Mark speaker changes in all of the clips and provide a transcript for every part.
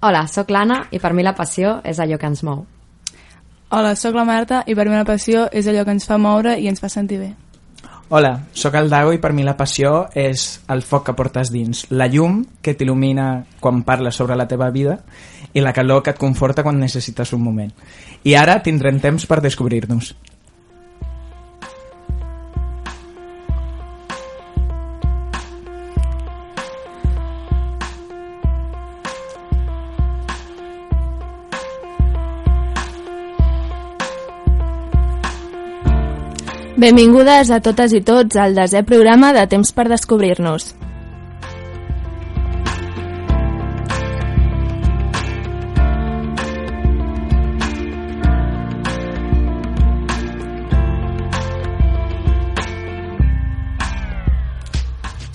Speaker 1: Hola, sóc l'Anna i per mi la passió és allò que ens mou.
Speaker 2: Hola, sóc la Marta i per mi la passió és allò que ens fa moure i ens fa sentir bé.
Speaker 3: Hola, sóc el Dago i per mi la passió és el foc que portes dins, la llum que t'il·lumina quan parles sobre la teva vida i la calor que et conforta quan necessites un moment. I ara tindrem temps per descobrir-nos.
Speaker 2: Benvingudes a totes i tots al desè programa de Temps per Descobrir-nos.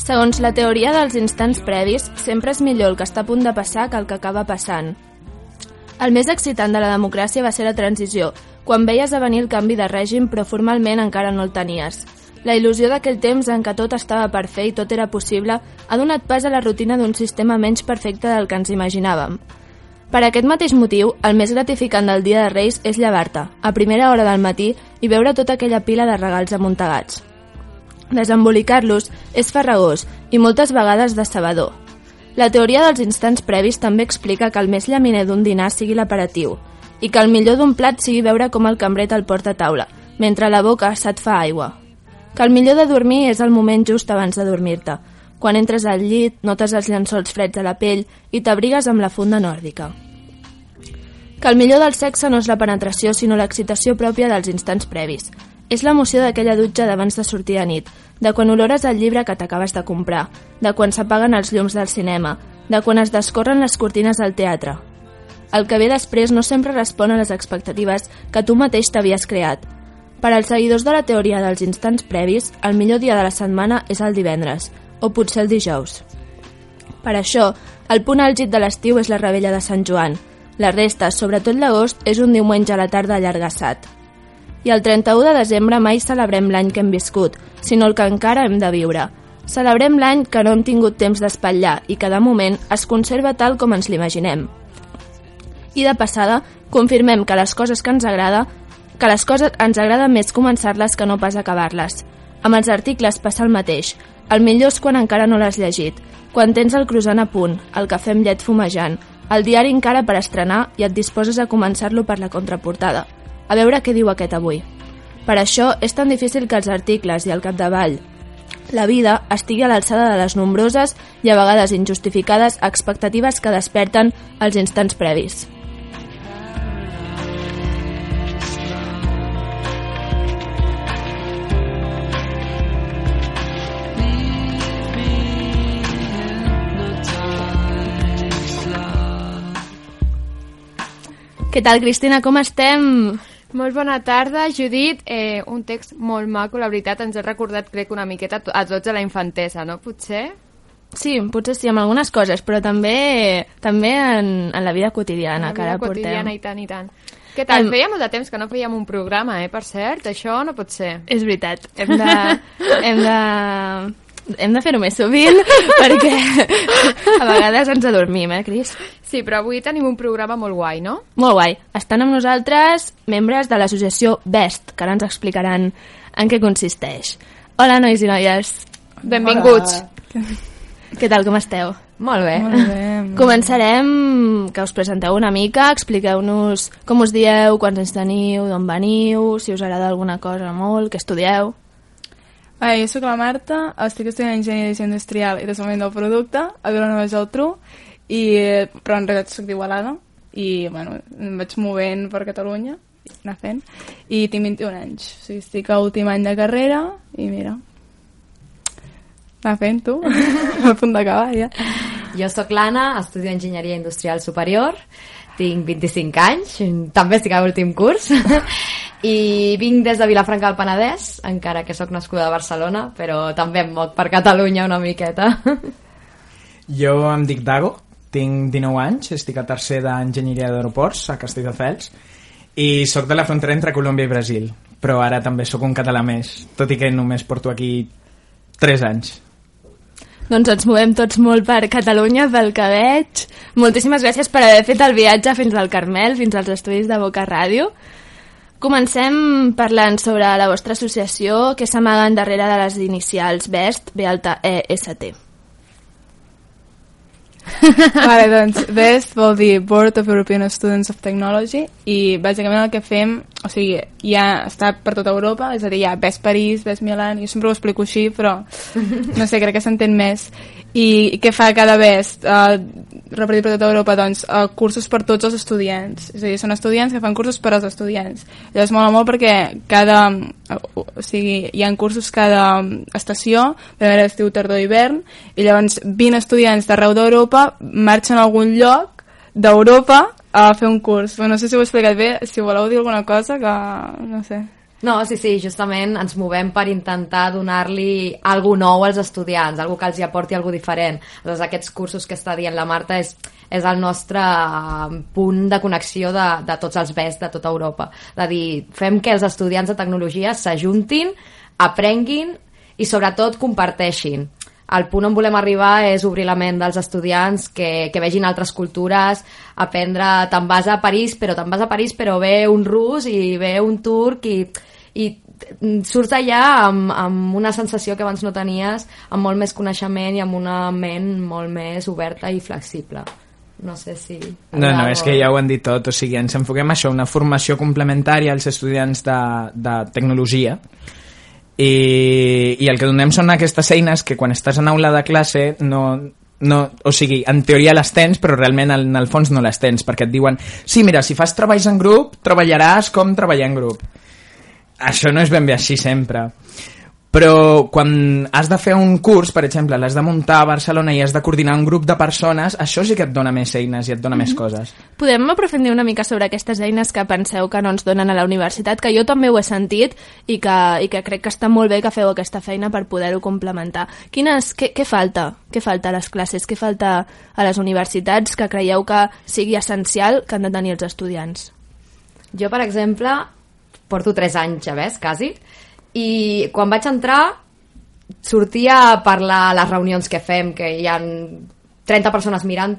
Speaker 2: Segons la teoria dels instants previs, sempre és millor el que està a punt de passar que el que acaba passant. El més excitant de la democràcia va ser la transició, quan veies a venir el canvi de règim però formalment encara no el tenies. La il·lusió d'aquell temps en què tot estava per fer i tot era possible ha donat pas a la rutina d'un sistema menys perfecte del que ens imaginàvem. Per aquest mateix motiu, el més gratificant del dia de Reis és llevar-te, a primera hora del matí, i veure tota aquella pila de regals amuntegats. Desembolicar-los és farragós i moltes vegades decebedor. La teoria dels instants previs també explica que el més llaminer d'un dinar sigui l'aperatiu i que el millor d'un plat sigui veure com el cambrer te'l porta a taula, mentre la boca se't fa aigua. Que el millor de dormir és el moment just abans de dormir-te, quan entres al llit, notes els llençols freds a la pell i t'abrigues amb la funda nòrdica. Que el millor del sexe no és la penetració, sinó l'excitació pròpia dels instants previs, és l'emoció d'aquella dutxa d'abans de sortir a nit, de quan olores el llibre que t'acabes de comprar, de quan s'apaguen els llums del cinema, de quan es descorren les cortines del teatre. El que ve després no sempre respon a les expectatives que tu mateix t'havies creat. Per als seguidors de la teoria dels instants previs, el millor dia de la setmana és el divendres, o potser el dijous. Per això, el punt àlgid de l'estiu és la rebella de Sant Joan. La resta, sobretot l'agost, és un diumenge a la tarda allargassat i el 31 de desembre mai celebrem l'any que hem viscut, sinó el que encara hem de viure. Celebrem l'any que no hem tingut temps d'espatllar i que de moment es conserva tal com ens l'imaginem. I de passada, confirmem que les coses que ens agrada que les coses ens agrada més començar-les que no pas acabar-les. Amb els articles passa el mateix. El millor és quan encara no l'has llegit, quan tens el croissant a punt, el cafè amb llet fumejant, el diari encara per estrenar i et disposes a començar-lo per la contraportada. A veure què diu aquest avui. Per això és tan difícil que els articles i el capdavall la vida estigui a l'alçada de les nombroses i a vegades injustificades expectatives que desperten els instants previs. Què tal, Cristina? Com estem?
Speaker 4: Molt bona tarda, Judit. Eh, un text molt maco, la veritat, ens ha recordat, crec, una miqueta a tots a la infantesa, no? Potser?
Speaker 2: Sí, potser sí, amb algunes coses, però també també en, en la vida quotidiana,
Speaker 4: la
Speaker 2: que ara
Speaker 4: vida
Speaker 2: portem.
Speaker 4: quotidiana, i tant, i tant. Què tal?
Speaker 2: Em-
Speaker 4: Feia molt de temps que no fèiem un programa, eh? Per cert, això no pot ser.
Speaker 2: És veritat, hem de... hem de... Hem de fer-ho més sovint perquè a vegades ens adormim, eh, Cris?
Speaker 4: Sí, però avui tenim un programa molt guai, no?
Speaker 2: Molt guai. Estan amb nosaltres membres de l'associació BEST, que ara ens explicaran en què consisteix. Hola, nois i noies.
Speaker 4: Benvinguts.
Speaker 2: Què tal, com esteu?
Speaker 1: Molt bé.
Speaker 2: Molt bé. Començarem que us presenteu una mica, expliqueu-nos com us dieu, quants anys teniu, d'on veniu, si us agrada alguna cosa molt, què estudieu.
Speaker 5: Ah, jo sóc la Marta, estic estudiant Enginyeria Industrial i Desenvolupament del Producte a Vilanova i Geltrú, i, però en realitat sóc d'Igualada i bueno, em vaig movent per Catalunya anar fent i tinc 21 anys, o sigui, estic a últim any de carrera i mira anar fent tu? A punt d'acabar ja.
Speaker 1: Jo sóc l'Anna, estudio Enginyeria Industrial Superior, tinc 25 anys, també estic a l'últim curs, i vinc des de Vilafranca del Penedès, encara que sóc nascuda a Barcelona, però també em moc per Catalunya una miqueta.
Speaker 3: Jo em dic Dago, tinc 19 anys, estic a tercer d'Enginyeria d'Aeroports a Castelldefels i sóc de la frontera entre Colòmbia i Brasil, però ara també sóc un català més, tot i que només porto aquí 3 anys.
Speaker 2: Doncs ens movem tots molt per Catalunya, pel que veig. Moltíssimes gràcies per haver fet el viatge fins al Carmel, fins als estudis de Boca Ràdio. Comencem parlant sobre la vostra associació que s'amaguen darrere de les inicials BEST, B alta E S T.
Speaker 5: vale, doncs BEST vol dir Board of European Students of Technology i bàsicament el que fem, o sigui, ja està per tota Europa, és a dir, ha BEST París, BEST Milan, jo sempre ho explico així, però no sé, crec que s'entén més. I què fa cada BEST? Uh, repartit per tota Europa, doncs, uh, cursos per tots els estudiants. És a dir, són estudiants que fan cursos per als estudiants. Llavors mola molt perquè cada... O sigui, hi ha cursos cada estació, primera estiu, tardor hivern, i llavors 20 estudiants d'arreu d'Europa marxen a algun lloc d'Europa a fer un curs. Però no sé si ho he explicat bé, si voleu dir alguna cosa, que no sé.
Speaker 1: No, sí, sí, justament ens movem per intentar donar-li algú nou als estudiants, algú que els hi aporti algú diferent. Llavors, aquests cursos que està dient la Marta és, és el nostre eh, punt de connexió de, de tots els BES de tota Europa. De dir, fem que els estudiants de tecnologia s'ajuntin, aprenguin i sobretot comparteixin el punt on volem arribar és obrir la ment dels estudiants que, que vegin altres cultures, aprendre, te'n vas a París, però te'n vas a París, però ve un rus i ve un turc i, i surts allà amb, amb una sensació que abans no tenies, amb molt més coneixement i amb una ment molt més oberta i flexible. No sé si...
Speaker 3: No, no, és que ja ho han dit tot, o sigui, ens enfoquem a això, una formació complementària als estudiants de, de tecnologia, i, i el que donem són aquestes eines que quan estàs en aula de classe no, no, o sigui, en teoria les tens, però realment en el fons no les tens, perquè et diuen sí, mira, si fas treballs en grup, treballaràs com treballar en grup. Això no és ben bé així sempre però quan has de fer un curs, per exemple, l'has de muntar a Barcelona i has de coordinar un grup de persones, això sí que et dona més eines i et dona mm -hmm. més mhm. coses.
Speaker 2: Podem aprofundir una mica sobre aquestes eines que penseu que no ens donen a la universitat, que jo també ho he sentit i que, i que crec que està molt bé que feu aquesta feina per poder-ho complementar. Quines, què, què falta? Què falta a les classes? Què falta a les universitats que creieu que sigui essencial que han de tenir els estudiants?
Speaker 1: Jo, per exemple, porto 3 anys, ja ves, quasi, i quan vaig entrar sortia a parlar a les reunions que fem, que hi han 30 persones mirant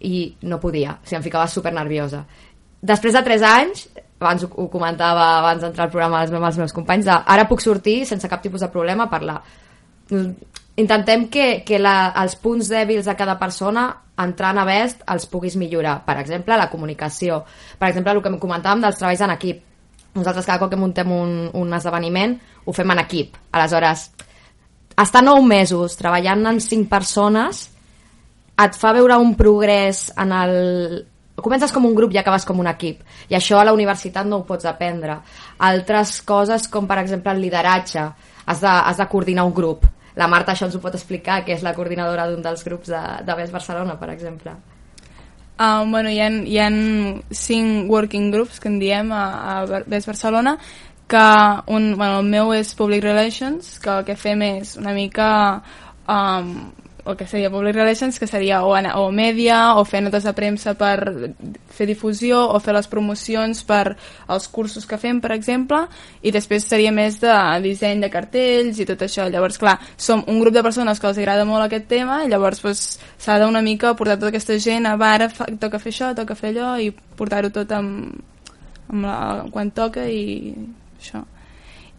Speaker 1: i no podia, o sigui, em ficava super nerviosa. Després de 3 anys, abans ho, ho comentava abans d'entrar al programa amb els, meus, els meus companys, de, ara puc sortir sense cap tipus de problema a parlar. Intentem que, que la, els punts dèbils de cada persona entrant a Best els puguis millorar. Per exemple, la comunicació. Per exemple, el que comentàvem dels treballs en equip nosaltres cada cop que muntem un, un esdeveniment ho fem en equip. Aleshores, estar nou mesos treballant en cinc persones et fa veure un progrés en el... Comences com un grup i acabes com un equip. I això a la universitat no ho pots aprendre. Altres coses, com per exemple el lideratge, has de, has de coordinar un grup. La Marta això ens ho pot explicar, que és la coordinadora d'un dels grups de, de BES Barcelona, per exemple.
Speaker 5: Uh, bueno, hi ha, hi ha cinc working groups que en diem a, a Best Barcelona que un, bueno, el meu és Public Relations que el que fem és una mica um, el que seria Public Relations, que seria o, o media, o fer notes de premsa per fer difusió, o fer les promocions per als cursos que fem, per exemple, i després seria més de disseny de cartells i tot això. Llavors, clar, som un grup de persones que els agrada molt aquest tema, i llavors s'ha pues, d'una mica portar tota aquesta gent a, va, ara fa, toca fer això, toca fer allò, i portar-ho tot amb, amb la, quan toca i això.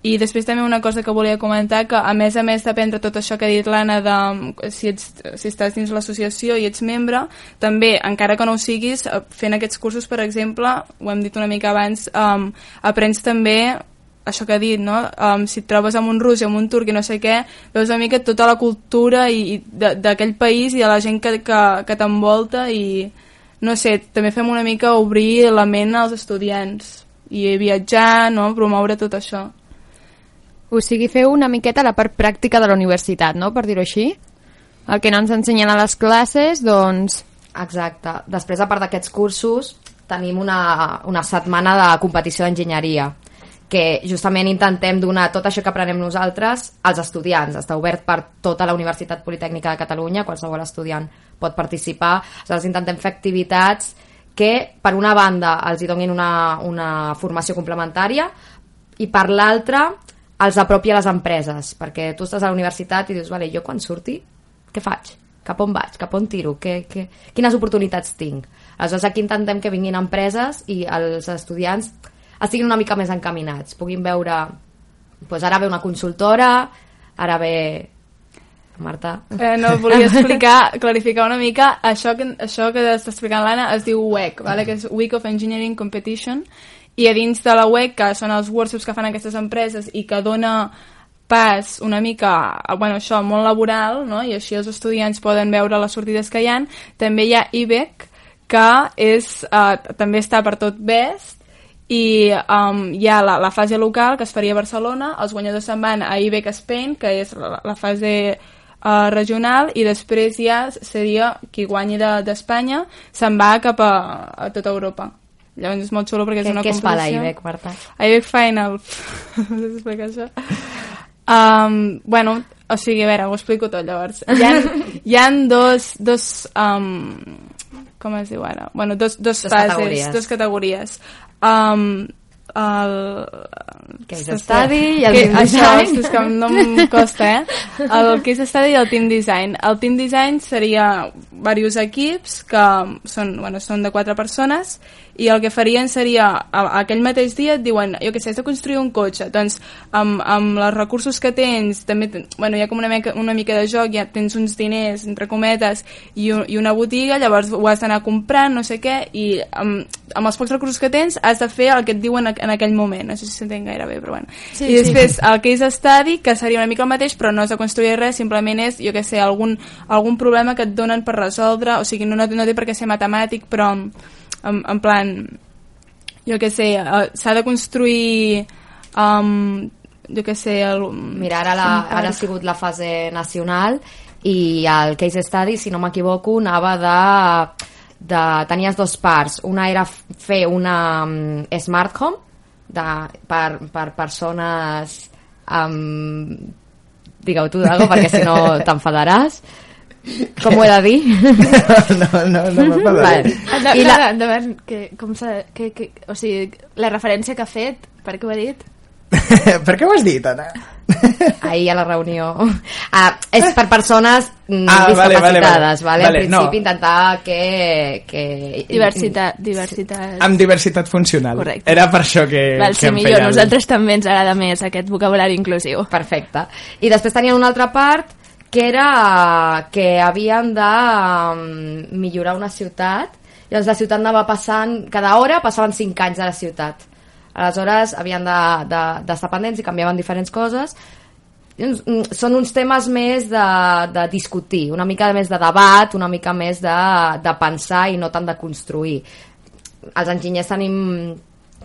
Speaker 5: I després també una cosa que volia comentar, que a més a més d'aprendre tot això que ha dit l'Anna, de si, ets, si estàs dins l'associació i ets membre, també, encara que no ho siguis, eh, fent aquests cursos, per exemple, ho hem dit una mica abans, um, aprens també això que ha dit, no? Um, si et trobes amb un rus i amb un turc i no sé què, veus una mica tota la cultura i, i d'aquell país i de la gent que, que, que t'envolta i, no sé, també fem una mica obrir la ment als estudiants i viatjar, no? promoure tot això.
Speaker 4: O sigui, feu una miqueta la part pràctica de la universitat, no?, per dir-ho així. El que no ens ensenyen a les classes, doncs...
Speaker 1: Exacte. Després, a part d'aquests cursos, tenim una, una setmana de competició d'enginyeria que justament intentem donar tot això que aprenem nosaltres als estudiants. Està obert per tota la Universitat Politècnica de Catalunya, qualsevol estudiant pot participar. Aleshores intentem fer activitats que, per una banda, els hi donin una, una formació complementària i per l'altra els apropi a les empreses, perquè tu estàs a la universitat i dius, vale, jo quan surti, què faig? Cap on vaig? Cap on tiro? Que, que, quines oportunitats tinc? Aleshores aquí intentem que vinguin empreses i els estudiants estiguin una mica més encaminats, puguin veure doncs ara ve una consultora, ara ve Marta.
Speaker 5: Eh, no, volia explicar, clarificar una mica, això que, això que està explicant l'Anna es diu WEC, vale? que és Week of Engineering Competition, i a dins de la WEC, que són els workshops que fan aquestes empreses i que dona pas una mica, bueno, això, molt laboral, no? i així els estudiants poden veure les sortides que hi han, també hi ha IBEC, que és, eh, també està per tot best, i um, hi ha la, la fase local que es faria a Barcelona, els guanyadors se'n van a IBEC Spain, que és la, la fase uh, regional, i després ja seria qui guanyi d'Espanya de, se'n va cap a, a tota Europa. Llavors és molt xulo perquè és una
Speaker 1: què
Speaker 5: competició.
Speaker 1: Què es fa l'IBEC, Marta?
Speaker 5: IBEC Final. no sé explicar això. Um, bueno, o sigui, a veure, ho explico tot llavors. Hi ha, hi ha dos, dos um, com es diu ara? Bueno, dos, dos,
Speaker 1: Dos
Speaker 5: fases,
Speaker 1: categories.
Speaker 5: dos categories. Um, el...
Speaker 1: Case study i el
Speaker 5: que,
Speaker 1: team
Speaker 5: això,
Speaker 1: design.
Speaker 5: és que no em costa, eh? El case study i el team design. El team design seria diversos equips que són, bueno, són de quatre persones i el que farien seria, aquell mateix dia et diuen, jo què sé, has de construir un cotxe, doncs amb, amb els recursos que tens, també, ten- bueno, hi ha com una mica, una mica de joc, ja tens uns diners, entre cometes, i, un, i una botiga, llavors ho has d'anar comprant, no sé què, i amb, amb els pocs recursos que tens has de fer el que et diuen en aquell moment, no sé si s'entén gaire bé, però bueno.
Speaker 2: Sí,
Speaker 5: I
Speaker 2: sí.
Speaker 5: després el case study, que seria una mica el mateix, però no has de construir res, simplement és, jo què sé, algun, algun problema que et donen per resoldre, o sigui, no, no, no té per què ser matemàtic, però en, en, en plan, jo què sé, eh, s'ha de construir, um, jo què sé, el,
Speaker 1: Mira, ara, la, ara ha sigut la fase nacional i el case study, si no m'equivoco, anava de, de... Tenies dos parts. Una era fer una um, smart home de, per, per persones amb... Digue-ho tu, Dago, perquè si no t'enfadaràs. Com ho he de dir?
Speaker 3: no, no, no m'enfadaré.
Speaker 1: Vale. I la-
Speaker 2: endavant, que, com s'ha... Que, que, o sigui, la referència que ha fet, per què ho ha dit?
Speaker 3: per què ho has dit, Anna?
Speaker 1: ahir a la reunió. Ah, és per persones mm,
Speaker 3: Ah, vale, vale, vale.
Speaker 1: discapacitades, vale,
Speaker 3: Vale,
Speaker 1: En
Speaker 3: no.
Speaker 1: principi intentar que... que
Speaker 2: Diversitat, diversitat...
Speaker 3: Amb diversitat funcional.
Speaker 2: Correcte.
Speaker 3: Era per això que,
Speaker 2: Val,
Speaker 3: que
Speaker 2: sí,
Speaker 3: em
Speaker 2: millor,
Speaker 3: feia...
Speaker 2: nosaltres també ens agrada més aquest vocabulari inclusiu.
Speaker 1: Perfecte. I després tenien una altra part que era que havien de mm, millorar una ciutat i llavors la ciutat anava passant, cada hora passaven 5 anys a la ciutat. Aleshores havien d'estar de, de, pendents i canviaven diferents coses mm, són uns temes més de, de discutir, una mica més de debat, una mica més de, de pensar i no tant de construir. Els enginyers tenim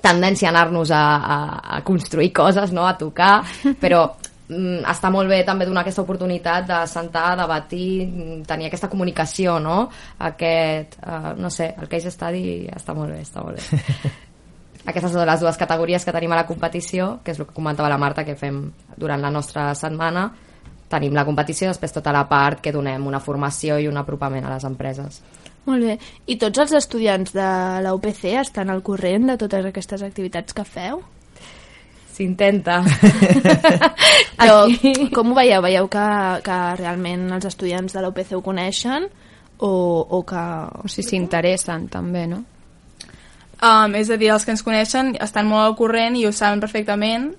Speaker 1: tendència a anar-nos a, a, a construir coses, no? a tocar, però mm, està molt bé també donar aquesta oportunitat de sentar, debatir, mm, tenir aquesta comunicació, no? Aquest, uh, no sé, el case study està molt bé, està molt bé. Aquestes són les dues categories que tenim a la competició, que és el que comentava la Marta, que fem durant la nostra setmana. Tenim la competició i després tota la part que donem una formació i un apropament a les empreses.
Speaker 2: Molt bé. I tots els estudiants de la UPC estan al corrent de totes aquestes activitats que feu?
Speaker 1: S'intenta.
Speaker 2: Però com ho veieu? Veieu que, que realment els estudiants de la UPC ho coneixen o, o que...
Speaker 4: O si s'interessen, també, no?
Speaker 5: Um, és a dir, els que ens coneixen estan molt al corrent i ho saben perfectament.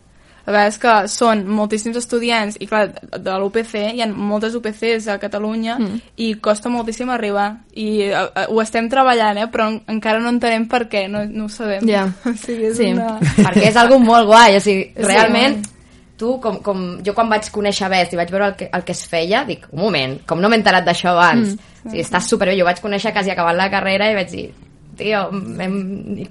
Speaker 5: La veritat és que són moltíssims estudiants i clar, de l'UPC hi ha moltes UPCs a Catalunya mm. i costa moltíssim arribar i uh, uh, ho estem treballant, eh? però en, encara no entenem per què, no, no ho sabem.
Speaker 2: Ja.
Speaker 5: O sigui, és
Speaker 2: Sí.
Speaker 5: una...
Speaker 1: perquè és algo molt guai, o sigui,
Speaker 5: Sí.
Speaker 1: realment tu, com, com jo quan vaig conèixer Best i vaig veure el que, el que es feia, dic, un moment, com no m'he enterat d'això abans? Mm. O sigui, està superbé, jo vaig conèixer quasi acabant la carrera i vaig dir, tio, hem,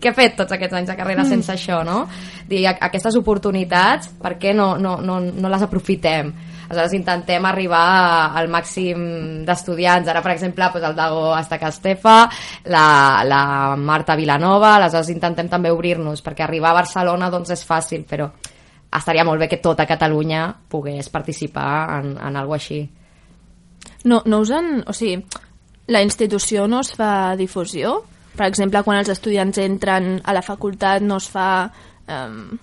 Speaker 1: què he fet tots aquests anys de carrera sense això, no? Dir, aquestes oportunitats, per què no, no, no, no les aprofitem? Aleshores intentem arribar al màxim d'estudiants. Ara, per exemple, doncs el Dago està a Castefa, la, la Marta Vilanova, aleshores intentem també obrir-nos, perquè arribar a Barcelona doncs és fàcil, però estaria molt bé que tota Catalunya pogués participar en, en alguna així.
Speaker 2: No, no usen... O sigui, la institució no es fa difusió? Per exemple, quan els estudiants entren a la facultat no es fa um,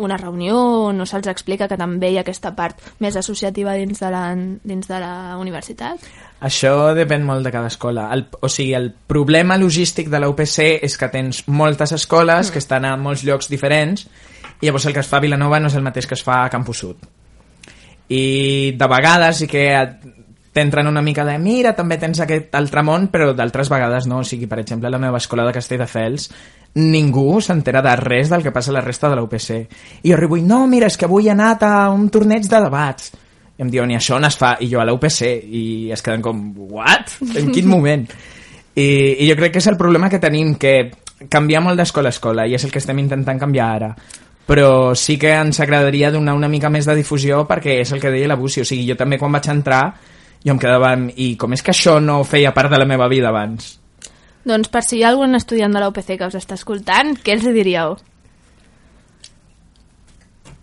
Speaker 2: una reunió no se'ls explica que també hi ha aquesta part més associativa dins de la, dins de la universitat?
Speaker 3: Això depèn molt de cada escola. El, o sigui, el problema logístic de la UPC és que tens moltes escoles mm. que estan a molts llocs diferents i llavors el que es fa a Vilanova no és el mateix que es fa a Campus Sud. I de vegades sí que t'entren una mica de mira, també tens aquest altre món, però d'altres vegades no. O sigui, per exemple, a la meva escola de Castelldefels ningú s'entera de res del que passa a la resta de la UPC. I jo arribo i, no, mira, és que avui he anat a un torneig de debats. I em diuen, i això on es fa? I jo a la UPC. I es queden com, what? En quin moment? I, I jo crec que és el problema que tenim, que canvia molt d'escola a escola, i és el que estem intentant canviar ara però sí que ens agradaria donar una mica més de difusió perquè és el que deia la Busi, o sigui, jo també quan vaig entrar jo em quedava amb, i com és que això no feia part de la meva vida abans?
Speaker 2: Doncs per si hi ha algun estudiant de la UPC que us està escoltant, què els diríeu?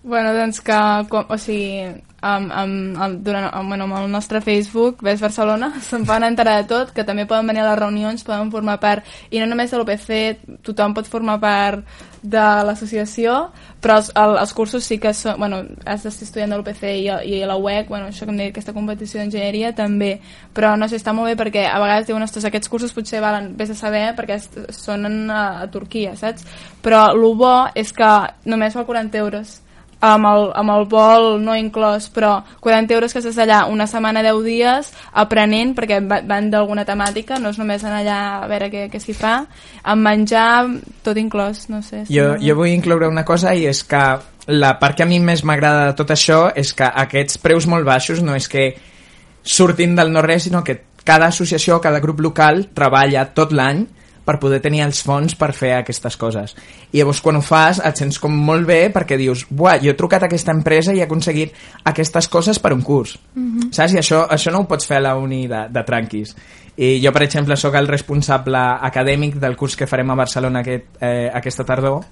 Speaker 5: Bueno, doncs que, com, o sigui, amb, amb, amb, durant, amb, bueno, amb el nostre Facebook, Ves Barcelona, se'n poden enterar de tot, que també poden venir a les reunions, poden formar part, i no només de l'UPC, tothom pot formar part de l'associació, però els, el, els cursos sí que són, bueno, has d'estar estudiant de l'UPC i, i la UEC, bueno, això que em deia, aquesta competició d'enginyeria també, però no sé, està molt bé perquè a vegades diuen, ostres, aquests cursos potser valen, vés a saber, perquè són a, a Turquia, saps? Però el bo és que només val 40 euros, amb el, amb el vol no inclòs, però 40 euros que estàs allà una setmana, 10 dies, aprenent, perquè van d'alguna temàtica, no és només anar allà a veure què, què s'hi fa, amb menjar, tot inclòs, no sé.
Speaker 3: Jo, no... jo vull incloure una cosa i és que la part que a mi més m'agrada de tot això és que aquests preus molt baixos no és que surtin del no-res, sinó que cada associació, cada grup local treballa tot l'any per poder tenir els fons per fer aquestes coses. I llavors quan ho fas et sents com molt bé perquè dius, buah, jo he trucat a aquesta empresa i he aconseguit aquestes coses per un curs. Mm -hmm. Saps? I això, això no ho pots fer a la uni de, de tranquis. I jo, per exemple, sóc el responsable acadèmic del curs que farem a Barcelona aquest, eh, aquesta tardor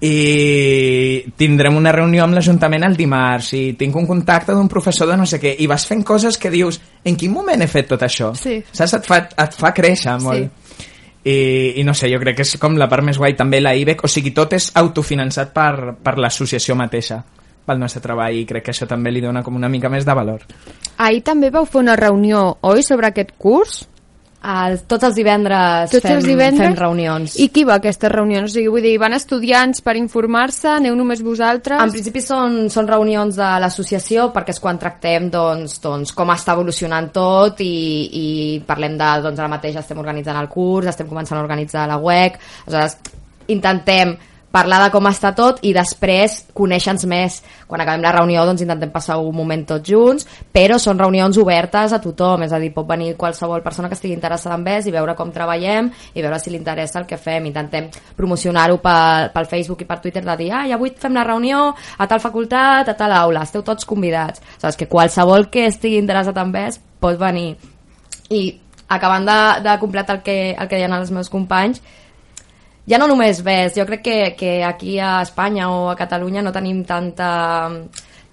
Speaker 3: i tindrem una reunió amb l'Ajuntament el dimarts i tinc un contacte d'un professor de no sé què i vas fent coses que dius en quin moment he fet tot això?
Speaker 2: Sí.
Speaker 3: Saps? Et fa, et fa créixer molt. Sí i, i no sé, jo crec que és com la part més guai també la IBEC, o sigui, tot és autofinançat per, per l'associació mateixa pel nostre treball i crec que això també li dona com una mica més de valor.
Speaker 4: Ahir també vau fer una reunió, oi, sobre aquest curs?
Speaker 1: El, tots els divendres,
Speaker 4: tots
Speaker 1: fem,
Speaker 4: els divendres
Speaker 1: fem reunions.
Speaker 4: I qui va a aquestes reunions? O sigui, vull dir, van estudiants per informar-se? Aneu només vosaltres?
Speaker 1: En principi són, són reunions de l'associació perquè és quan tractem doncs, doncs, com està evolucionant tot i, i parlem de, doncs ara mateix estem organitzant el curs, estem començant a organitzar la web, aleshores intentem parlar de com està tot i després conèixer-nos més. Quan acabem la reunió doncs intentem passar un moment tots junts, però són reunions obertes a tothom, és a dir, pot venir qualsevol persona que estigui interessada en VES i veure com treballem i veure si li interessa el que fem. Intentem promocionar-ho pel, pel Facebook i per Twitter de dir, ah, avui fem la reunió a tal facultat, a tal aula, esteu tots convidats. Saps que qualsevol que estigui interessat en VES pot venir. I acabant de, de completar el que, el que deien els meus companys, ja no només ves, jo crec que, que aquí a Espanya o a Catalunya no tenim tanta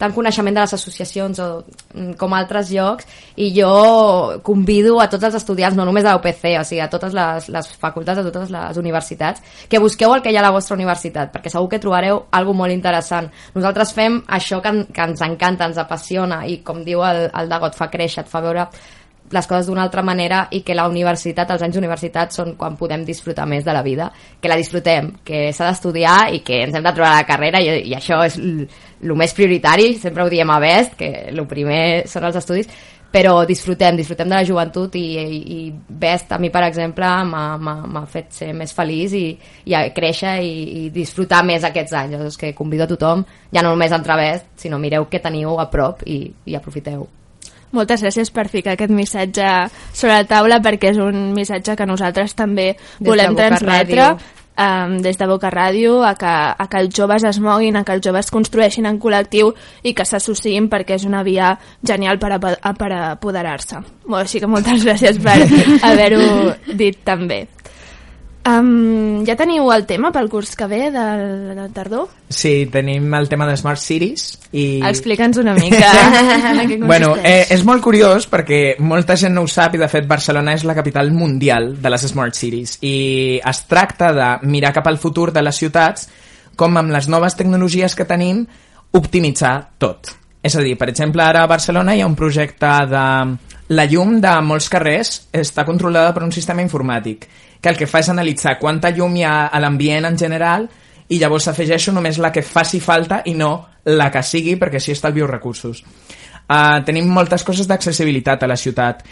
Speaker 1: tant coneixement de les associacions o, mm, com altres llocs i jo convido a tots els estudiants, no només de l'UPC, o sigui, a totes les, les facultats, a totes les universitats, que busqueu el que hi ha a la vostra universitat, perquè segur que trobareu alguna molt interessant. Nosaltres fem això que, que ens encanta, ens apassiona i com diu el, el Dago, et fa créixer, et fa veure les coses d'una altra manera i que la universitat, els anys d'universitat són quan podem disfrutar més de la vida, que la disfrutem, que s'ha d'estudiar i que ens hem de trobar la carrera i, i això és el més prioritari, sempre ho diem a Best, que el primer són els estudis, però disfrutem, disfrutem de la joventut i, i, i Best a mi, per exemple, m'ha fet ser més feliç i, i créixer i, i disfrutar més aquests anys. És que convido a tothom, ja no només a entrar Best, sinó mireu què teniu a prop i, i aprofiteu.
Speaker 2: Moltes gràcies per ficar aquest missatge sobre la taula perquè és un missatge que nosaltres també des volem transmetre um, des de Boca Ràdio a que, a que els joves es moguin, a que els joves construeixin en col·lectiu i que s'associïn perquè és una via genial per, a, per apoderar-se. Així que moltes gràcies per haver-ho dit també. Um, ja teniu el tema pel curs que ve del, del tardor?
Speaker 3: Sí, tenim el tema de Smart Cities i...
Speaker 2: Explica'ns una mica
Speaker 3: Bueno, eh, és molt curiós perquè molta gent no ho sap i de fet Barcelona és la capital mundial de les Smart Cities i es tracta de mirar cap al futur de les ciutats com amb les noves tecnologies que tenim optimitzar tot. És a dir, per exemple, ara a Barcelona hi ha un projecte de... La llum de molts carrers està controlada per un sistema informàtic que el que fa és analitzar quanta llum hi ha a l'ambient en general i llavors afegeixo només la que faci falta i no la que sigui perquè així estalvio recursos. Uh, tenim moltes coses d'accessibilitat a la ciutat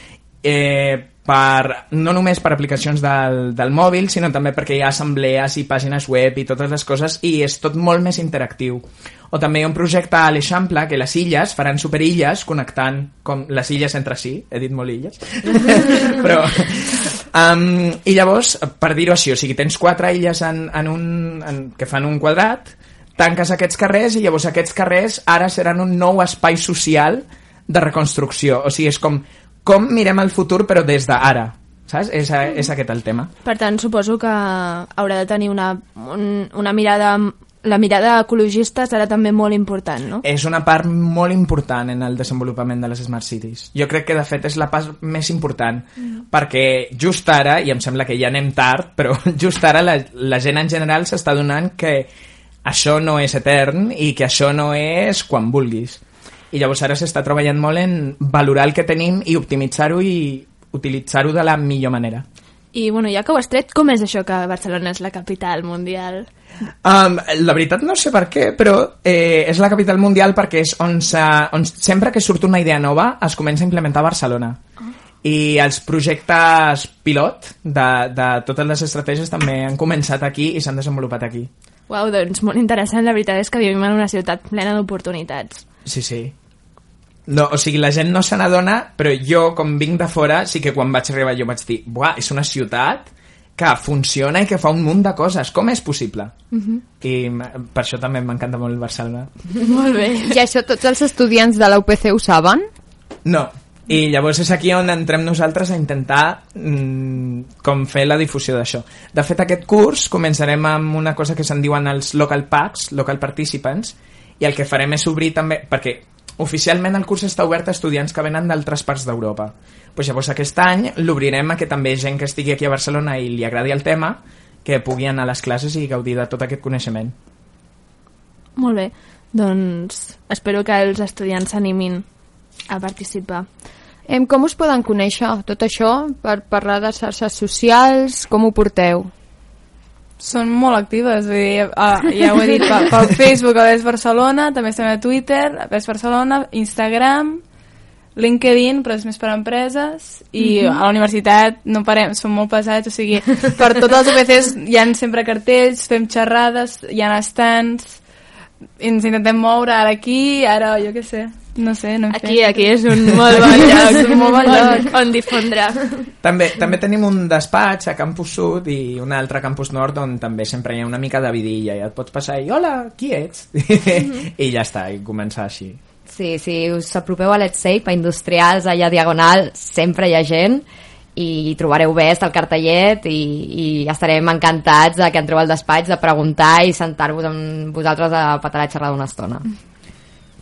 Speaker 3: eh, per, no només per aplicacions del, del mòbil, sinó també perquè hi ha assemblees i pàgines web i totes les coses i és tot molt més interactiu. O també hi ha un projecte a l'Eixample que les illes faran superilles connectant com les illes entre si, he dit molt illes, però... Um, I llavors, per dir-ho així, o sigui, tens quatre illes en, en un, en, que fan un quadrat, tanques aquests carrers i llavors aquests carrers ara seran un nou espai social de reconstrucció. O sigui, és com com mirem el futur però des d'ara saps? És, és aquest el tema.
Speaker 2: Per tant, suposo que haurà de tenir una, un, una mirada la mirada ecologista serà també molt important, no?
Speaker 3: És una part molt important en el desenvolupament de les Smart Cities. Jo crec que, de fet, és la part més important, mm. perquè just ara, i em sembla que ja anem tard, però just ara la, la gent en general s'està donant que això no és etern i que això no és quan vulguis i llavors ara s'està treballant molt en valorar el que tenim i optimitzar-ho i utilitzar-ho de la millor manera.
Speaker 2: I, bueno, ja que ho has tret, com és això que Barcelona és la capital mundial?
Speaker 3: Um, la veritat no sé per què, però eh, és la capital mundial perquè és on, on sempre que surt una idea nova es comença a implementar a Barcelona. Oh. I els projectes pilot de, de totes les estratègies també han començat aquí i s'han desenvolupat aquí.
Speaker 2: Uau, doncs molt interessant. La veritat és que vivim en una ciutat plena d'oportunitats.
Speaker 3: Sí, sí. No, o sigui, la gent no se n'adona, però jo, com vinc de fora, sí que quan vaig arribar jo vaig dir, buah, és una ciutat que funciona i que fa un munt de coses. Com és possible? Uh
Speaker 2: Mhm.
Speaker 3: -huh. I per això també m'encanta molt Barcelona.
Speaker 2: molt bé.
Speaker 4: I això tots els estudiants de la UPC ho saben?
Speaker 3: No, i llavors és aquí on entrem nosaltres a intentar mm, com fer la difusió d'això. De fet, aquest curs començarem amb una cosa que se'n diuen els local packs, local participants, i el que farem és obrir també, perquè Oficialment el curs està obert a estudiants que venen d'altres parts d'Europa. Pues llavors aquest any l'obrirem a que també gent que estigui aquí a Barcelona i li agradi el tema que pugui anar a les classes i gaudir de tot aquest coneixement.
Speaker 2: Molt bé, doncs espero que els estudiants s'animin a participar.
Speaker 4: Em, com us poden conèixer tot això per parlar de xarxes socials? Com ho porteu?
Speaker 5: Són molt actives, vull dir, ah, ja ho he dit, pel, pel Facebook a Ves Barcelona, també estem a Twitter, a Ves Barcelona, Instagram, LinkedIn, però és més per a empreses, i mm -hmm. a la universitat no parem, som molt pesats, o sigui, per totes les UPCs hi ha sempre cartells, fem xerrades, hi ha estants, ens intentem moure ara aquí, ara jo què sé, no sé, no
Speaker 2: aquí, fet. aquí és un molt bon lloc,
Speaker 5: un molt bon lloc.
Speaker 2: On, on difondre.
Speaker 3: També, també tenim un despatx a Campus Sud i un altre a Campus Nord on també sempre hi ha una mica de vidilla i et pots passar i hola, qui ets? I ja està, i començar així.
Speaker 1: Sí, si us apropeu a Let's Safe, a Industrials, allà a Diagonal, sempre hi ha gent i trobareu bé el cartellet i, i estarem encantats de que entreu al despatx, de preguntar i sentar-vos amb vosaltres a patar a xerrar una estona.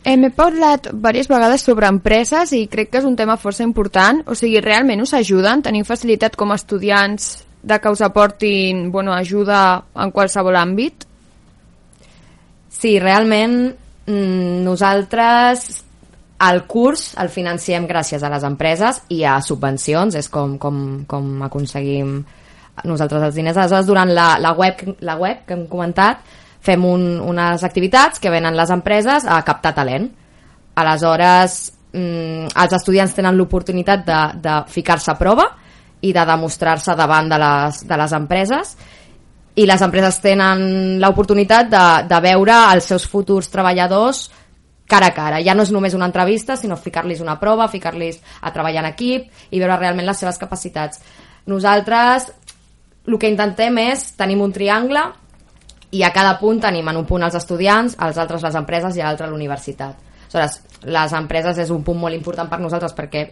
Speaker 4: Hem parlat diverses vegades sobre empreses i crec que és un tema força important. O sigui, realment us ajuden? Teniu facilitat com a estudiants de que us aportin bueno, ajuda en qualsevol àmbit?
Speaker 1: Sí, realment mm, nosaltres el curs el financiem gràcies a les empreses i a subvencions, és com, com, com aconseguim nosaltres els diners. Aleshores, durant la, la, web, la web que hem comentat, fem un, unes activitats que venen les empreses a captar talent. Aleshores, mm, els estudiants tenen l'oportunitat de, de ficar-se a prova i de demostrar-se davant de les, de les empreses i les empreses tenen l'oportunitat de, de veure els seus futurs treballadors cara a cara. Ja no és només una entrevista, sinó ficar-los una prova, ficar-los a treballar en equip i veure realment les seves capacitats. Nosaltres el que intentem és, tenim un triangle i a cada punt tenim en un punt els estudiants, als altres les empreses i a l'altre l'universitat. Aleshores, les empreses és un punt molt important per nosaltres perquè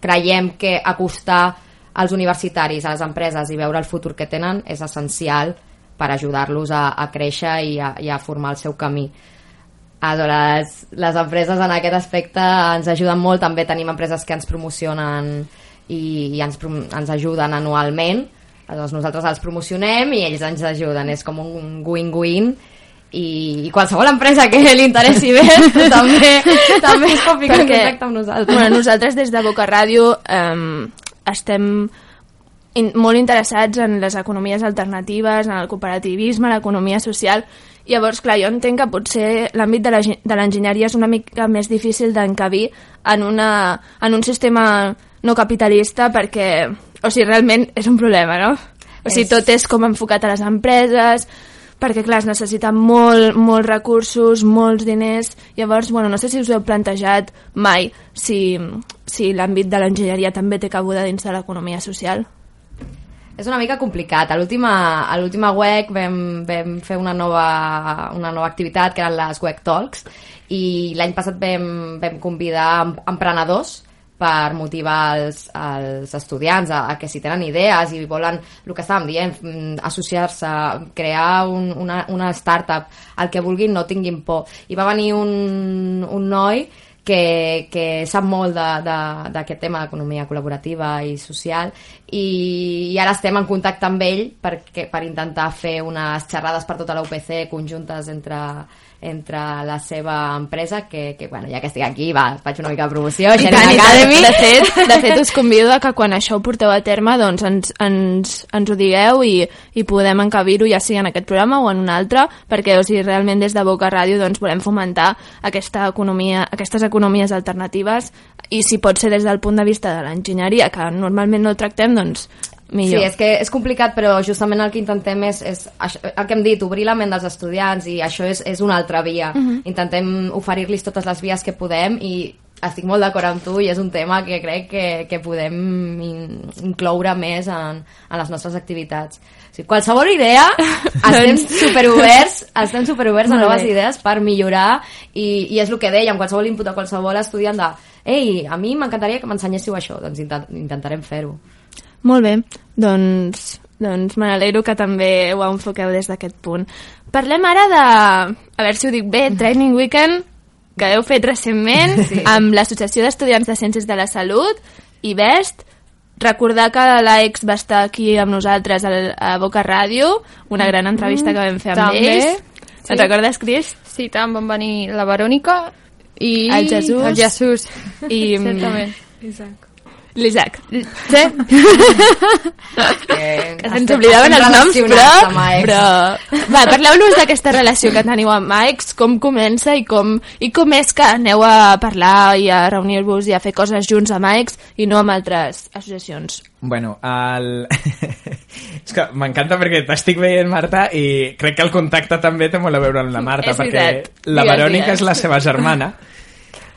Speaker 1: creiem que acostar als universitaris, a les empreses i veure el futur que tenen és essencial per ajudar-los a, a créixer i a, i a formar el seu camí. Aleshores, les empreses en aquest aspecte ens ajuden molt, també tenim empreses que ens promocionen i, i ens, ens ajuden anualment, Aleshores nosaltres els promocionem i ells ens ajuden, és com un win-win i, i qualsevol empresa que li interessi bé també, també es pot ficar en
Speaker 2: Perquè-
Speaker 1: contacte amb nosaltres.
Speaker 2: Bueno, nosaltres des de Boca Ràdio eh, estem in, molt interessats en les economies alternatives, en el cooperativisme, l'economia social. Llavors, clar, jo entenc que potser l'àmbit de la gen- de l'enginyeria és una mica més difícil d'encabir en, una, en un sistema no capitalista perquè, o sigui, realment és un problema, no? O sigui,
Speaker 1: És-
Speaker 2: tot és com enfocat a les empreses, perquè, clar, es necessiten molt, molts recursos, molts diners. Llavors, bueno, no sé si us heu plantejat mai, si, si l'àmbit de l'enginyeria també té cabuda dins de l'economia social.
Speaker 1: És una mica complicat. A l'última WEC vam, vam fer una nova, una nova activitat que eren les WEC Talks i l'any passat vam, vam convidar em- emprenedors per motivar els, els estudiants a, a que si tenen idees i volen, el que estàvem dient, mm, associar-se, crear un, una, una startup, el que vulguin, no tinguin por. I va venir un, un noi que, que sap molt d'aquest tema d'economia col·laborativa i social i, i ara estem en contacte amb ell perquè, per intentar fer unes xerrades per tota la UPC conjuntes entre, entre la seva empresa que, que bueno, ja que estic aquí va, faig una mica de promoció
Speaker 2: I tant.
Speaker 1: Academy
Speaker 2: De fet, de fet, us convido a que quan això ho porteu a terme doncs ens, ens, ens ho digueu i, i podem encabir-ho ja sigui en aquest programa o en un altre, perquè o sigui, realment des de Boca Ràdio doncs, volem fomentar aquesta economia, aquestes economies alternatives i si pot ser des del punt de vista de l'enginyeria, que normalment no tractem, doncs
Speaker 1: Sí,
Speaker 2: millor.
Speaker 1: és que és complicat, però justament el que intentem és, és això, el que hem dit, obrir la ment dels estudiants i això és, és una altra via. Intentem oferir-los totes les vies que podem i estic molt d'acord amb tu i és un tema que crec que, que podem in, incloure més en, en les nostres activitats. O sigui, qualsevol idea, estem superoberts, estem superoberts a noves idees per millorar i, i és el que dèiem, qualsevol input a qualsevol estudiant de ei, a mi m'encantaria que m'ensenyéssiu això, doncs intent, intentarem fer-ho.
Speaker 2: Molt bé, doncs, doncs me n'alegro que també ho enfoqueu des d'aquest punt. Parlem ara de, a veure si ho dic bé, Training Weekend, que heu fet recentment sí. amb l'Associació d'Estudiants de Ciències de la Salut i BEST. Recordar que l'AEX va estar aquí amb nosaltres al- a Boca Ràdio, una gran entrevista que vam fer amb
Speaker 4: També,
Speaker 2: ells.
Speaker 4: sí.
Speaker 2: Te'n recordes, Cris?
Speaker 4: Sí, tant, van venir la Verònica i...
Speaker 2: El Jesús.
Speaker 4: El Jesús.
Speaker 2: I
Speaker 4: Certament.
Speaker 2: l'Isaac.
Speaker 4: Sí.
Speaker 1: Que,
Speaker 2: Que se'ns oblidaven els noms, però... però... Va, parleu-nos d'aquesta relació que teniu amb Mike's, com comença i com, i com és que aneu a parlar i a reunir-vos i a fer coses junts a Mike's i no amb altres associacions.
Speaker 3: Bueno, el... és que m'encanta perquè t'estic veient, Marta, i crec que el contacte també té molt a veure amb la Marta,
Speaker 2: És
Speaker 3: perquè
Speaker 2: veritat.
Speaker 3: la Verònica
Speaker 2: digues.
Speaker 3: és la seva germana,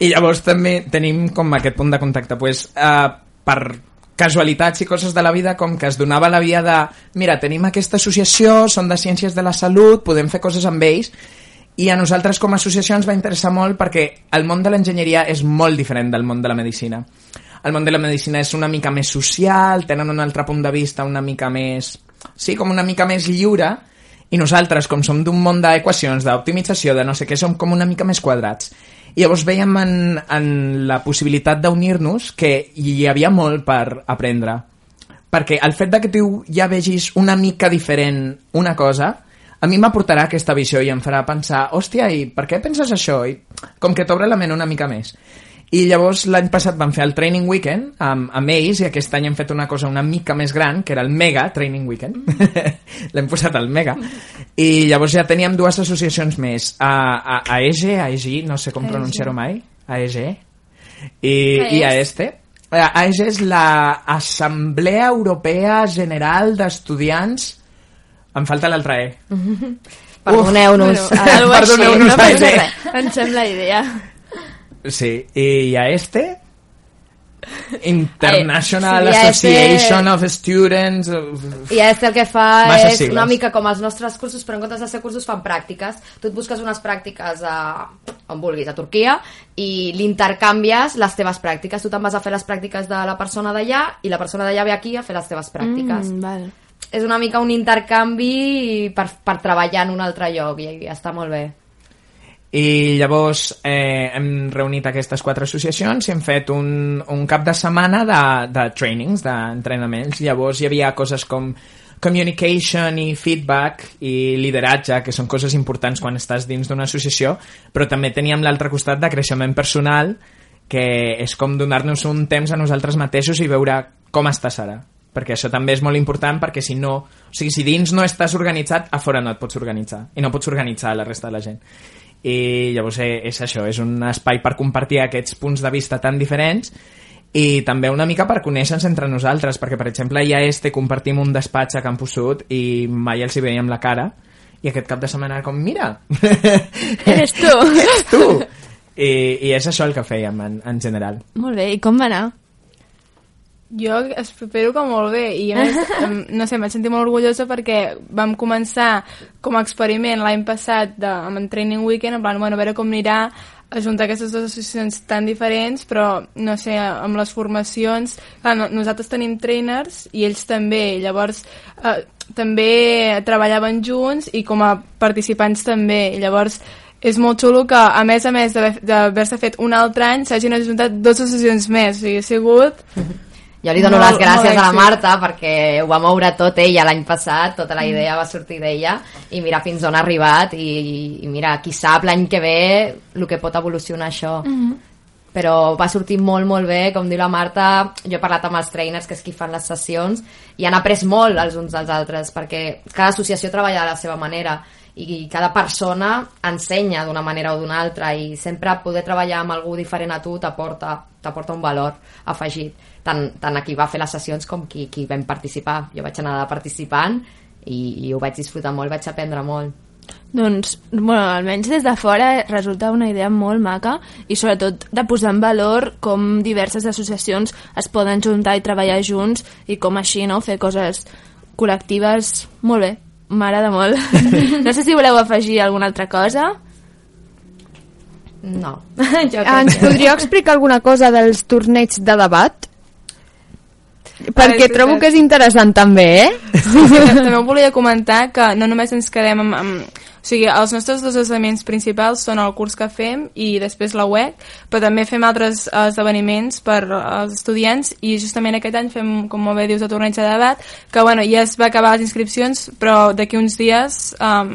Speaker 3: i llavors també tenim com aquest punt de contacte. Pues, uh, per casualitats i coses de la vida, com que es donava la via de mira, tenim aquesta associació, són de ciències de la salut, podem fer coses amb ells, i a nosaltres com a associació ens va interessar molt perquè el món de l'enginyeria és molt diferent del món de la medicina. El món de la medicina és una mica més social, tenen un altre punt de vista una mica més... Sí, com una mica més lliure, i nosaltres, com som d'un món d'equacions, d'optimització, de no sé què, som com una mica més quadrats. I llavors veiem en, en la possibilitat d'unir-nos que hi havia molt per aprendre. Perquè el fet de que tu ja vegis una mica diferent una cosa, a mi m'aportarà aquesta visió i em farà pensar, hòstia, i per què penses això? I com que t'obre la ment una mica més. I llavors l'any passat vam fer el Training Weekend amb, amb ells i aquest any hem fet una cosa una mica més gran, que era el Mega Training Weekend. L'hem posat al Mega. I llavors ja teníem dues associacions més. A, a, AEG, AEG, no sé com pronunciar-ho mai. AEG. I, i a este. Eh, AEG és la Assemblea Europea General d'Estudiants em falta l'altra E.
Speaker 1: Perdoneu-nos.
Speaker 2: Bueno,
Speaker 3: Perdoneu-nos,
Speaker 2: no
Speaker 3: Aire.
Speaker 2: res. Em sembla idea.
Speaker 3: Sí, i a este International
Speaker 1: Sí, a este-
Speaker 3: Association of Students of-
Speaker 1: I este el que fa és
Speaker 3: sigles.
Speaker 1: una mica com els nostres cursos, però en comptes de ser cursos fan pràctiques. Tu et busques unes pràctiques a, on vulguis, a Turquia, i l'intercanvies les teves pràctiques. Tu te'n vas a fer les pràctiques de la persona d'allà i la persona d'allà ve aquí a fer les teves pràctiques.
Speaker 2: Mm, val.
Speaker 1: És una mica un intercanvi per, per treballar en un altre lloc i, i està molt bé.
Speaker 3: I llavors eh, hem reunit aquestes quatre associacions i hem fet un, un cap de setmana de, de trainings, d'entrenaments. Llavors hi havia coses com communication i feedback i lideratge, que són coses importants quan estàs dins d'una associació, però també teníem l'altre costat de creixement personal, que és com donar-nos un temps a nosaltres mateixos i veure com estàs ara. Perquè això també és molt important perquè si no, o sigui, si dins no estàs organitzat, a fora no et pots organitzar i no pots organitzar la resta de la gent i llavors eh, és això, és un espai per compartir aquests punts de vista tan diferents i també una mica per conèixer-nos entre nosaltres, perquè per exemple ja este compartim un despatx a Campus Sud i mai els hi veiem la cara i aquest cap de setmana com, mira
Speaker 2: Eres tu.
Speaker 3: ets tu I, i és això el que fèiem en, en general
Speaker 2: Molt bé, i com va anar?
Speaker 5: Jo espero que molt bé i a més, em, no sé, m'he sentit molt orgullosa perquè vam començar com a experiment l'any passat de, amb en Training Weekend, en plan, bueno, a veure com anirà ajuntar aquestes dues associacions tan diferents, però, no sé, amb les formacions... Clar, no, nosaltres tenim trainers i ells també, llavors eh, també treballaven junts i com a participants també, llavors és molt xulo que, a més a més d'haver- d'haver-se fet un altre any, s'hagin ajuntat dues associacions més, o sigui, ha sigut...
Speaker 1: Jo li dono
Speaker 5: Molt-
Speaker 1: les gràcies a la. Marta perquè ho va moure tot ella l'any passat, tota la idea va sortir d'ella i mira fins on ha arribat i, i mira, qui sap l'any que ve el que pot evolucionar això. Però va sortir molt, molt bé, com diu la Marta, jo he parlat amb els trainers, que és qui fan les sessions, i han après molt els uns dels altres, perquè cada associació treballa de la seva manera i cada persona ensenya d'una manera o d'una altra i sempre poder treballar amb algú diferent a tu t'aporta t'aporta un valor afegit tant, tant a qui va fer les sessions com qui, qui vam participar jo vaig anar de participant i, i ho vaig disfrutar molt, vaig aprendre molt
Speaker 2: Doncs, bueno, almenys des de fora resulta una idea molt maca i sobretot de posar en valor com diverses associacions es poden juntar i treballar junts i com així, no?, fer coses col·lectives. Molt bé, m'agrada molt. no sé si voleu afegir alguna altra cosa.
Speaker 1: no, jo crec
Speaker 4: Ens
Speaker 1: que...
Speaker 4: podríeu explicar alguna cosa dels torneigs de debat? Perquè
Speaker 5: sí,
Speaker 4: trobo
Speaker 5: sí.
Speaker 4: que és interessant també, eh?
Speaker 5: També ho volia comentar que no només ens quedem amb, amb... O sigui, els nostres dos esdeveniments principals són el curs que fem i després la web, però també fem altres esdeveniments per als estudiants i justament aquest any fem, com molt bé dius, el torneig de debat, que bueno, ja es va acabar les inscripcions, però d'aquí uns dies um,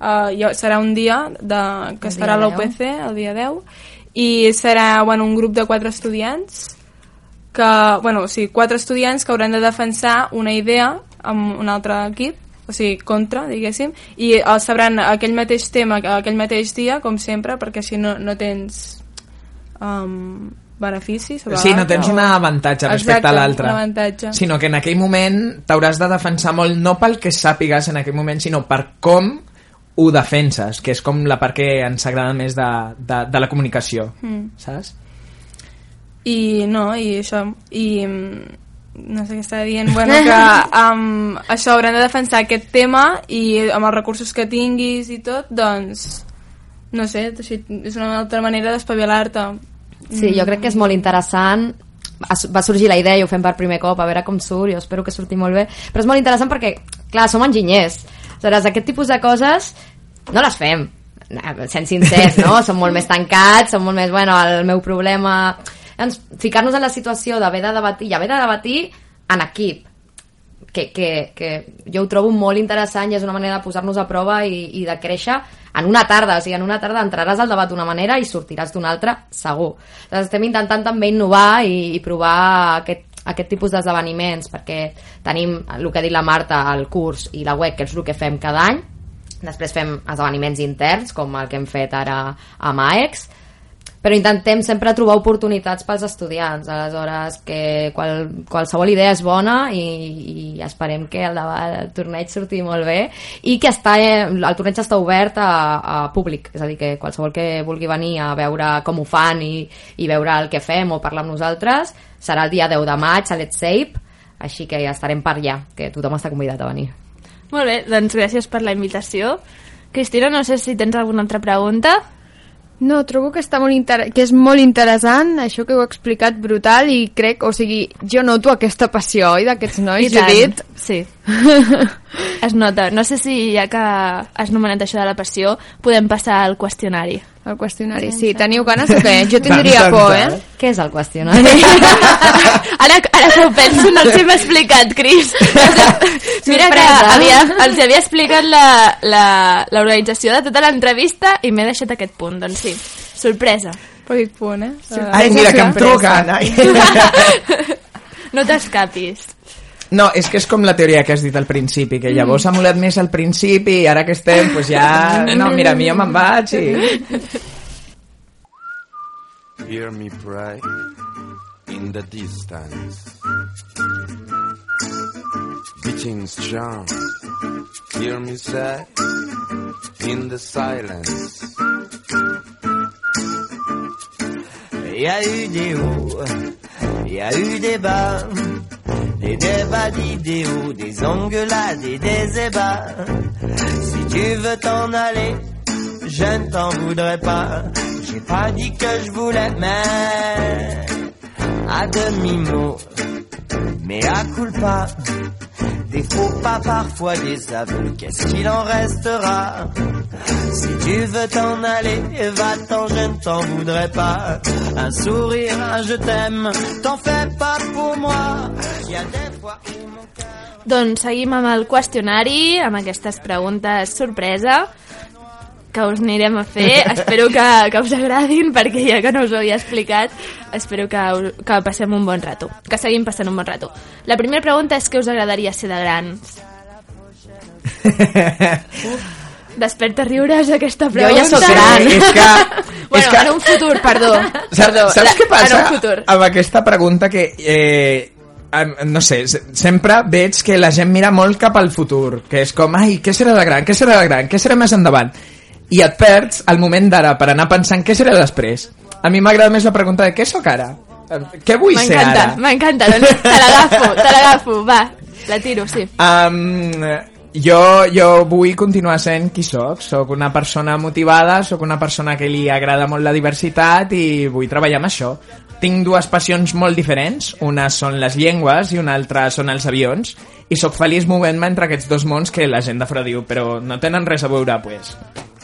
Speaker 5: uh, serà un dia de, que
Speaker 1: El
Speaker 5: es farà l'UPC, el dia 10, i serà bueno, un grup de quatre estudiants que, bueno, o sigui, quatre estudiants que hauran de defensar una idea amb un altre equip, o sigui, contra, diguéssim, i el sabran aquell mateix tema aquell mateix dia, com sempre, perquè si no, no tens um, benefici sobre
Speaker 3: Sí, no tens
Speaker 5: o-
Speaker 3: un avantatge respecte
Speaker 5: Exacte,
Speaker 3: a l'altre. Sinó que en aquell moment t'hauràs de defensar molt, no pel que sàpigues en aquell moment, sinó per com ho defenses, que és com la part que ens agrada més de, de, de la comunicació,
Speaker 5: Mm.
Speaker 3: saps?
Speaker 5: I no, i això, i no sé què estava dient, bueno, que um, això hauran de defensar aquest tema i amb els recursos que tinguis i tot, doncs, no sé, així, és una altra manera d'espavilar-te.
Speaker 1: Sí, jo crec que és molt interessant. Es- va sorgir la idea i ho fem per primer cop a veure com surt, jo espero que surti molt bé. Però és molt interessant perquè, clar, som enginyers. Aleshores aquest tipus de coses no les fem. Eh, sent sincers, no? som molt més tancats som molt més, bueno, el meu problema ficar-nos en la situació d'haver de debatir i haver de debatir en equip que, que, que jo ho trobo molt interessant i és una manera de posar-nos a prova i, i de créixer en una tarda, o sigui, en una tarda entraràs al debat d'una manera i sortiràs d'una altra segur. Llavors estem intentant també innovar i, i provar aquest, aquest tipus d'esdeveniments perquè tenim el que ha dit la Marta al curs i la web, que és el que fem cada any. Després fem esdeveniments interns com el que hem fet ara a MAEX però intentem sempre trobar oportunitats pels estudiants, aleshores que qual, qualsevol idea és bona i, i esperem que el, debat, el torneig surti molt bé i que està, eh, el torneig està obert a, a públic, és a dir, que qualsevol que vulgui venir a veure com ho fan i, i veure el que fem o parlar amb nosaltres serà el dia 10 de maig a Let's Sape així que ja estarem per allà, que tothom està convidat a venir.
Speaker 2: Molt bé, doncs gràcies per la invitació. Cristina, no sé si tens alguna altra pregunta.
Speaker 4: No, trobo que, està molt inter... que és molt interessant, això que heu explicat brutal i crec, o sigui, jo noto aquesta passió, oi, d'aquests nois,
Speaker 2: I.
Speaker 4: Judit?
Speaker 2: Sí. es nota. No sé si ja que has nomenat això de la passió, podem passar al qüestionari.
Speaker 4: El qüestionari. Sí, teniu ganes o què? Jo tindria
Speaker 3: Tan, tan,
Speaker 4: por, eh?
Speaker 1: Què és el qüestionari?
Speaker 2: Ara, ara que ho penso, no els hem explicat, Cris. Mira que havia, els havia explicat la- la- l'organització de tota l'entrevista i m'he deixat aquest punt, doncs sí. Sorpresa.
Speaker 5: Petit punt, eh?
Speaker 3: Ai, mira, que em truquen. Ai.
Speaker 2: No t'escapis.
Speaker 3: No, és que és com la teoria que has dit al principi, que llavors ha molat més al principi i ara que estem, pues ja... No, mira, a mi jo me'n vaig i...
Speaker 6: Hear me pray in the distance. Beating strong. Hear me say in the silence.
Speaker 7: Il y a eu des hauts, il y a eu des bas, des débats d'idéaux, des engueulades et des ébats. Si tu veux t'en aller, je ne t'en voudrais pas. J'ai pas dit que je voulais, mais à demi-mot, mais à culpa. Des faux pas, parfois des aveux, qu'est-ce qu'il en restera? Si tu veux t'en aller, va-t'en, je ne t'en voudrais pas. Un sourire, un je t'aime, t'en fais pas pour moi. Il y a des fois où mon cœur...
Speaker 2: Doncs seguim amb el qüestionari, amb aquestes preguntes sorpresa que us anirem a fer. espero que, que us agradin, perquè ja que no us ho havia explicat, espero que, que passem un bon rato, que seguim passant un bon rato. La primera pregunta és què us agradaria ser de grans? Desperta riures aquesta
Speaker 1: Jo
Speaker 2: pregunta.
Speaker 1: ja sóc gran.
Speaker 3: és que...
Speaker 2: Bueno,
Speaker 3: és que...
Speaker 2: en un futur, perdó.
Speaker 3: Saps,
Speaker 2: perdó
Speaker 3: saps
Speaker 2: la-
Speaker 3: què passa
Speaker 2: En un futur.
Speaker 3: amb aquesta pregunta que... Eh, no sé, se- sempre veig que la gent mira molt cap al futur, que és com, ai, què serà de gran, què serà de gran, què serà més endavant? I et perds el moment d'ara per anar pensant què serà després. A mi m'agrada més la pregunta de què sóc ara? Què vull ser
Speaker 2: M'encanta,
Speaker 3: ara?
Speaker 2: m'encanta. Doncs te l'agafo, te l'agafo. Va, la tiro, sí.
Speaker 3: Um, jo, jo vull continuar sent qui sóc. Sóc una persona motivada, sóc una persona que li agrada molt la diversitat i vull treballar amb això. Tinc dues passions molt diferents. Una són les llengües i una altra són els avions. I sóc feliç movent-me entre aquests dos mons que la gent de fora diu però no tenen res a veure, pues.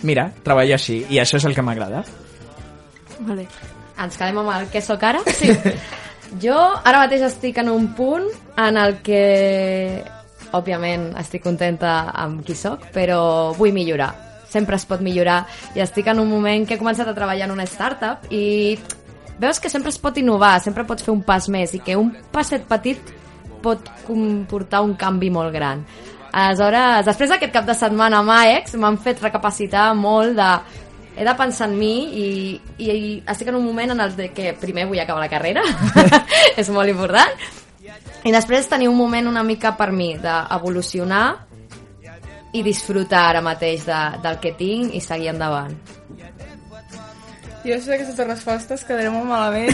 Speaker 3: Mira, treballo així i això és el que m'agrada.
Speaker 2: Bé.
Speaker 1: Ens quedem amb el què sóc ara? Sí. jo ara mateix estic en un punt en el que, òbviament, estic contenta amb qui sóc, però vull millorar. Sempre es pot millorar i estic en un moment que he començat a treballar en una startup i veus que sempre es pot innovar, sempre pots fer un pas més i que un passet petit pot comportar un canvi molt gran. Aleshores, després d'aquest cap de setmana amb AEX m'han fet recapacitar molt de he de pensar en mi i, i, i estic en un moment en el que primer vull acabar la carrera és molt important i després tenir un moment una mica per mi d'evolucionar i disfrutar ara mateix de, del que tinc i seguir endavant
Speaker 5: Jo sé que aquestes respostes quedaré molt malament.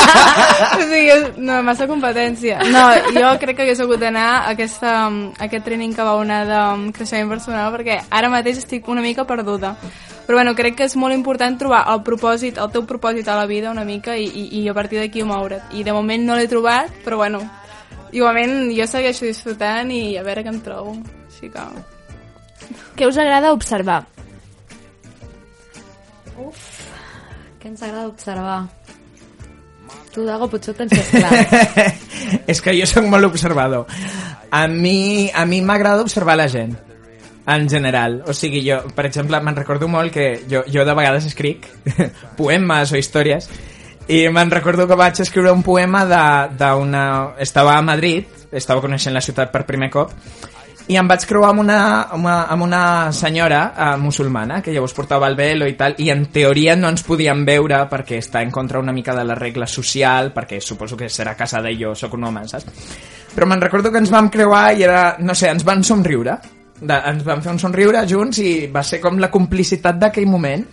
Speaker 5: o sigui, no, massa competència. No, jo crec que hagués hagut d'anar a, aquesta, a aquest training que vau anar de um, creixement personal perquè ara mateix estic una mica perduda. Però bueno, crec que és molt important trobar el propòsit, el teu propòsit a la vida una mica i, i, i a partir d'aquí moure't. I de moment no l'he trobat, però bueno, igualment jo segueixo disfrutant i a veure què em trobo. Així que...
Speaker 2: Què us agrada observar?
Speaker 1: què ens agrada observar? tu Dago potser ho tens més clar
Speaker 3: és que jo sóc molt observador. A mi a mi m'agrada observar la gent, en general. O sigui, jo, per exemple, me'n recordo molt que jo, jo de vegades escric poemes o històries i me'n recordo que vaig escriure un poema d'una... Estava a Madrid, estava coneixent la ciutat per primer cop, i em vaig creuar amb una, amb una, amb una senyora eh, musulmana que llavors portava el velo i tal i en teoria no ens podíem veure perquè està en contra una mica de la regla social perquè suposo que serà casada i jo sóc un home, saps? Però me'n recordo que ens vam creuar i era, no sé, ens van somriure de, ens vam fer un somriure junts i va ser com la complicitat d'aquell moment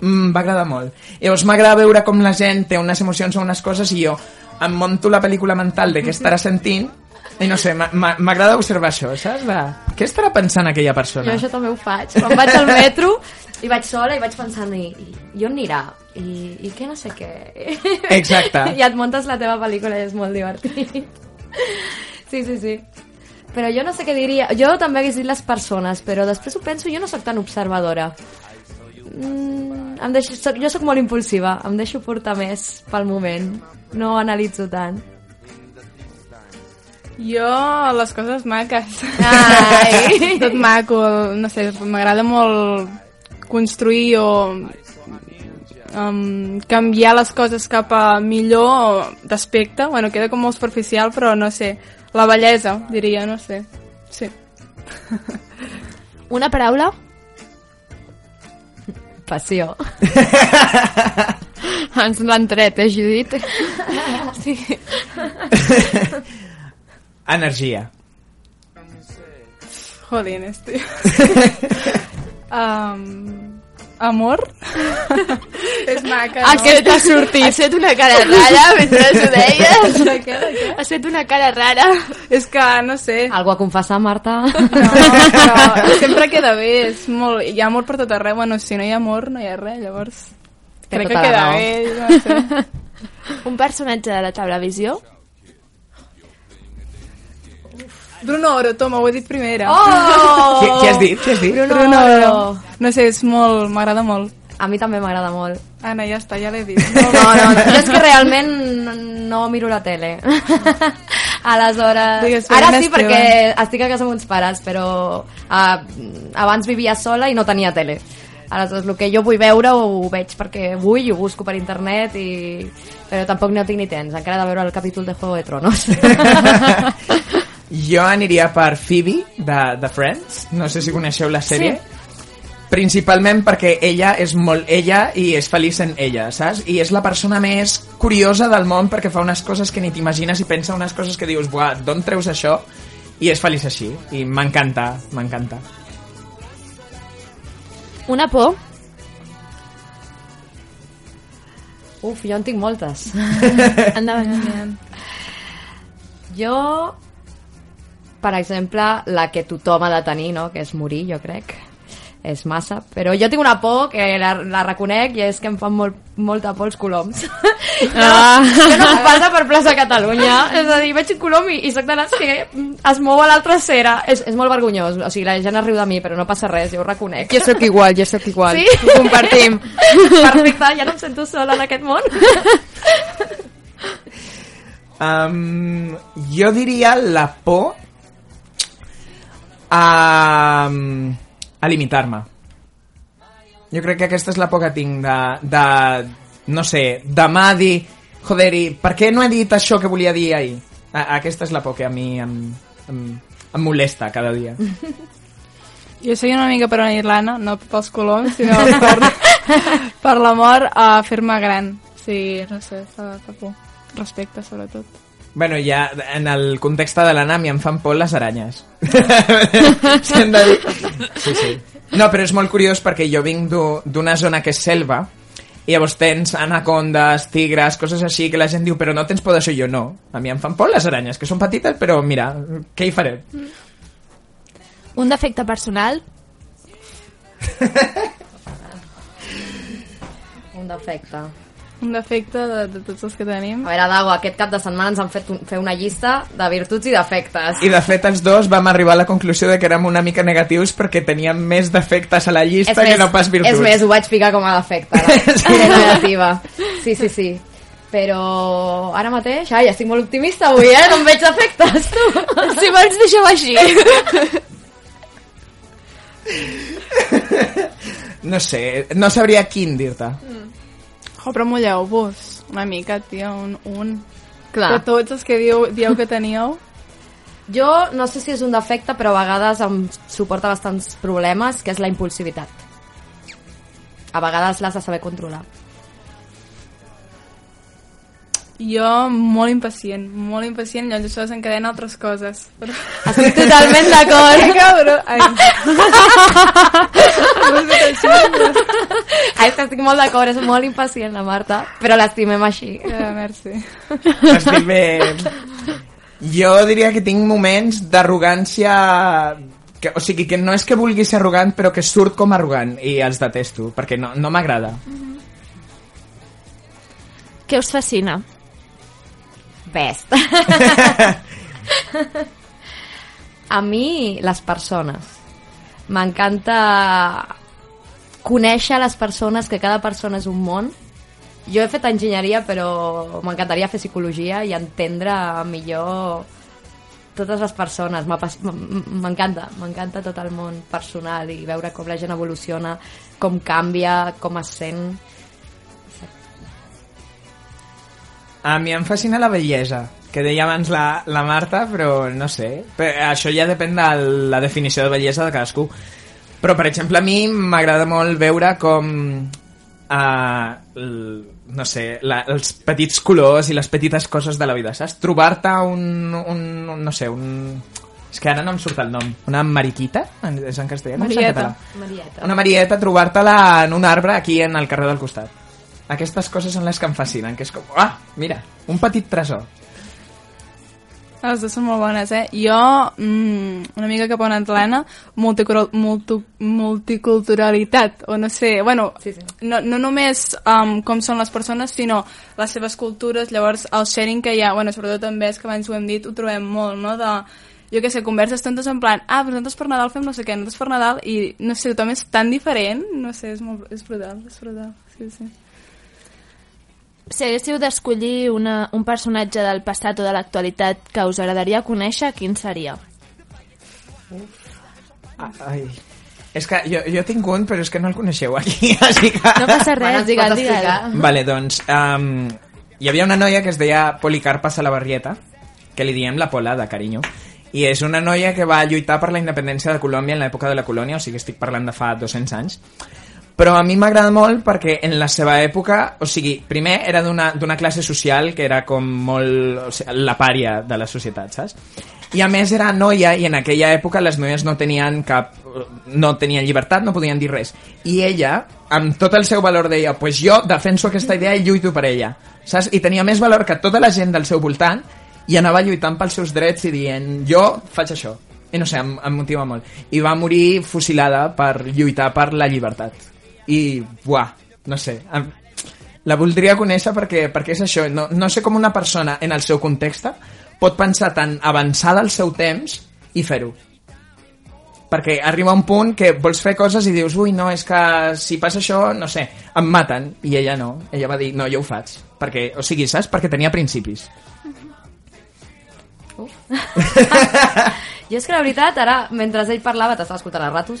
Speaker 3: mm, va agradar molt. Llavors m'agrada veure com la gent té unes emocions o unes coses i jo em monto la pel·lícula mental de què estarà sentint i no sé, m'agrada observar això, saps? De... Què estarà pensant aquella persona?
Speaker 1: Jo això també ho faig. Quan vaig al metro i vaig sola i vaig pensant i, i, on anirà? I, I què no sé què?
Speaker 3: Exacte.
Speaker 1: I et muntes la teva pel·lícula i és molt divertit. Sí, sí, sí. Però jo no sé què diria. Jo també hagués dit les persones, però després ho penso, jo no sóc tan observadora. Mm, em deixo, soc, jo sóc molt impulsiva, em deixo portar més pel moment, no analitzo tant.
Speaker 5: Jo, les coses maques.
Speaker 1: Ai.
Speaker 5: Tot maco, no sé, m'agrada molt construir o um, canviar les coses cap a millor d'aspecte. Bueno, queda com molt superficial, però no sé. La bellesa, diria, no sé. Sí.
Speaker 2: Una paraula?
Speaker 1: Passió.
Speaker 4: Ens l'han tret, eh, Judit?
Speaker 2: Sí.
Speaker 3: Energia.
Speaker 5: Jolines, tio. um, amor? És maca, no?
Speaker 2: Aquest ha sortit. Has fet una cara rara mentre ho deies.
Speaker 5: De què, de què?
Speaker 2: Has fet una cara rara.
Speaker 5: És que, no sé,
Speaker 1: Algo a confessar, Marta?
Speaker 5: no, però sempre queda bé, és molt, hi ha amor per tot arreu, bueno, si no hi ha amor no hi ha res, llavors
Speaker 1: Té
Speaker 5: crec
Speaker 1: tota
Speaker 5: que queda bé, no sé.
Speaker 2: Un personatge de la televisió?
Speaker 5: Bruno Oro, toma, ho he dit primera.
Speaker 1: Oh!
Speaker 3: Qui, qui has dit? Qui has dit?
Speaker 1: Bruno,
Speaker 5: Bruno
Speaker 1: Oro.
Speaker 5: Oro. No sé, és molt, m'agrada molt.
Speaker 1: A mi també m'agrada molt.
Speaker 5: Anna, ja està, ja l'he dit.
Speaker 1: No, no, no, jo és que realment no, no miro la tele. Aleshores...
Speaker 5: Digues,
Speaker 1: Ara sí,
Speaker 5: Esteban.
Speaker 1: perquè estic a casa amb uns pares, però uh, abans vivia sola i no tenia tele. Aleshores, el que jo vull veure ho veig perquè vull i ho busco per internet, i... però tampoc no tinc ni temps. Encara de veure el capítol de Juego de Tronos.
Speaker 3: Jo aniria per Phoebe, de, de Friends. No sé si coneixeu la sèrie. Sí. Principalment perquè ella és molt ella i és feliç en ella, saps? I és la persona més curiosa del món perquè fa unes coses que ni t'imagines i pensa unes coses que dius, buah, d'on treus això? I és feliç així. I m'encanta, m'encanta.
Speaker 2: Una por?
Speaker 1: Uf, jo en tinc moltes.
Speaker 2: Endavant.
Speaker 1: Jo, per exemple, la que tothom ha de tenir, no? que és morir, jo crec. És massa. Però jo tinc una por que la, la reconec i és que em fan molt, molta por els coloms. no,
Speaker 4: Ah.
Speaker 1: que no em passa per plaça Catalunya. És a dir, veig un colom i, i soc de les que es mou a l'altra cera. És, és molt vergonyós. O sigui, la gent es riu de mi, però no passa res, jo ho reconec.
Speaker 4: Jo sóc igual, jo sóc igual.
Speaker 1: Sí?
Speaker 4: Ho compartim.
Speaker 1: Perfecte, ja no em sento sola en aquest món.
Speaker 3: Um, jo diria la por a, a limitar-me. Jo crec que aquesta és la por que tinc de, de no sé, demà dir joder, i per què no he dit això que volia dir ahir? A, aquesta és la por que a mi em, em, em molesta cada dia.
Speaker 5: Jo soy una mica per una l'Anna, no pels coloms, sinó per, per l'amor a fer-me gran. Sí, no sé, fa, fa por. Respecte, sobretot.
Speaker 3: Bueno, ja en el context de l'Anna a mi em fan por les aranyes. De dir. Sí, sí. No, però és molt curiós perquè jo vinc d'u- d'una zona que és selva i llavors tens anacondes, tigres, coses així que la gent diu però no tens por d'això, jo no. A mi em fan por les aranyes, que són petites, però mira, què hi farem?
Speaker 2: Un defecte personal?
Speaker 1: Un defecte.
Speaker 5: Un defecte de, de tots els que tenim.
Speaker 1: A veure, Dago, aquest cap de setmana ens han fet un, fer una llista de virtuts i defectes.
Speaker 3: I de fet els dos vam arribar a la conclusió de que érem una mica negatius perquè teníem més defectes a la llista que no pas virtuts.
Speaker 1: És més, ho vaig ficar com a defecte, la sí. negativa. Sí, sí, sí. Però ara mateix, ai, estic molt optimista avui, eh? No em veig defectes, tu.
Speaker 2: Si vols, deixa-ho així.
Speaker 3: No sé, no sabria quin dir-te.
Speaker 5: Jo, però mulleu-vos una mica, tio, un, un.
Speaker 1: Clar.
Speaker 5: De tots els que dieu, dieu que teníeu.
Speaker 1: Jo no sé si és un defecte, però a vegades em suporta bastants problemes, que és la impulsivitat. A vegades l'has de saber controlar.
Speaker 5: Jo, molt impacient, molt impacient, llavors això desencadena altres coses. Però...
Speaker 1: Estic totalment d'acord.
Speaker 5: Que cabró! Ai. No sé així.
Speaker 1: Ai, que estic molt d'acord, és molt impacient la Marta, però l'estimem així.
Speaker 5: Ja, merci.
Speaker 3: Estic bé... Jo diria que tinc moments d'arrogància... Que, o sigui, que no és que vulgui ser arrogant, però que surt com arrogant i els detesto, perquè no, no m'agrada.
Speaker 2: Què us fascina?
Speaker 1: Best. A mi, les persones. M'encanta conèixer les persones, que cada persona és un món. Jo he fet enginyeria, però m'encantaria fer psicologia i entendre millor totes les persones. M'encanta, m'encanta tot el món personal i veure com la gent evoluciona, com canvia, com es sent.
Speaker 3: A mi em fascina la bellesa, que deia abans la, la Marta, però no sé. Però això ja depèn de la definició de bellesa de cadascú. Però, per exemple, a mi m'agrada molt veure com... Uh, no sé, la, els petits colors i les petites coses de la vida, saps? Trobar-te un, un, un... no sé, un... És que ara no em surt el nom. Una mariquita? En- És en castellà? En
Speaker 5: Marieta.
Speaker 3: català?
Speaker 1: Marieta.
Speaker 3: Una marieta, trobar-te-la en un arbre aquí en el carrer del costat. Aquestes coses són les que em fascinen, que és com, ah, mira, un petit tresor.
Speaker 5: Les dues són molt bones, eh? Jo, mm, una mica cap a una atlana, multicul multiculturalitat, o no sé, bueno,
Speaker 1: Sí, sí.
Speaker 5: No, no només um, com són les persones, sinó les seves cultures, llavors el sharing que hi ha, bueno, sobretot també és que abans ho hem dit, ho trobem molt, no?, de, jo què sé, converses tantes en plan, ah, però nosaltres per Nadal fem no sé què, nosaltres per Nadal, i no sé, tothom és tan diferent, no sé, és, molt, és brutal, és brutal, sí, sí.
Speaker 2: Si haguéssiu d'escollir una- un personatge del passat o de l'actualitat que us agradaria conèixer, quin seria?
Speaker 3: Ah, Ai. És que jo, jo tinc un, però és que no el coneixeu aquí, així que...
Speaker 2: No passa res,
Speaker 1: Bueno,
Speaker 2: digue'l, digue'l.
Speaker 3: Vale, doncs, um, hi havia una noia que es deia Policarpa Salabarrieta, que li diem la Pola, de carinyo, i és una noia que va lluitar per la independència de Colòmbia en l'època de la colònia, o sigui, estic parlant de fa 200 anys, però a mi m'agrada molt perquè en la seva època, o sigui, primer era d'una classe social que era com molt... O sigui, la pària de la societat, saps? I a més era noia i en aquella època les noies no tenien cap... no tenien llibertat, no podien dir res. I ella, amb tot el seu valor, deia pues jo defenso aquesta idea i lluito per ella. Saps? I tenia més valor que tota la gent del seu voltant i anava lluitant pels seus drets i dient jo faig això. I no sé, em, em motiva molt. I va morir fusilada per lluitar per la llibertat. I, buah, no sé, la voldria conèixer perquè, perquè és això, no, no sé com una persona en el seu context pot pensar tan avançada al seu temps i fer-ho. Perquè arriba un punt que vols fer coses i dius, ui, no, és que si passa això, no sé, em maten. I ella no, ella va dir, no, jo ho faig. Perquè, o sigui, saps? Perquè tenia principis.
Speaker 1: Jo és que la veritat, ara, mentre ell parlava, t'estava escoltant a ratos,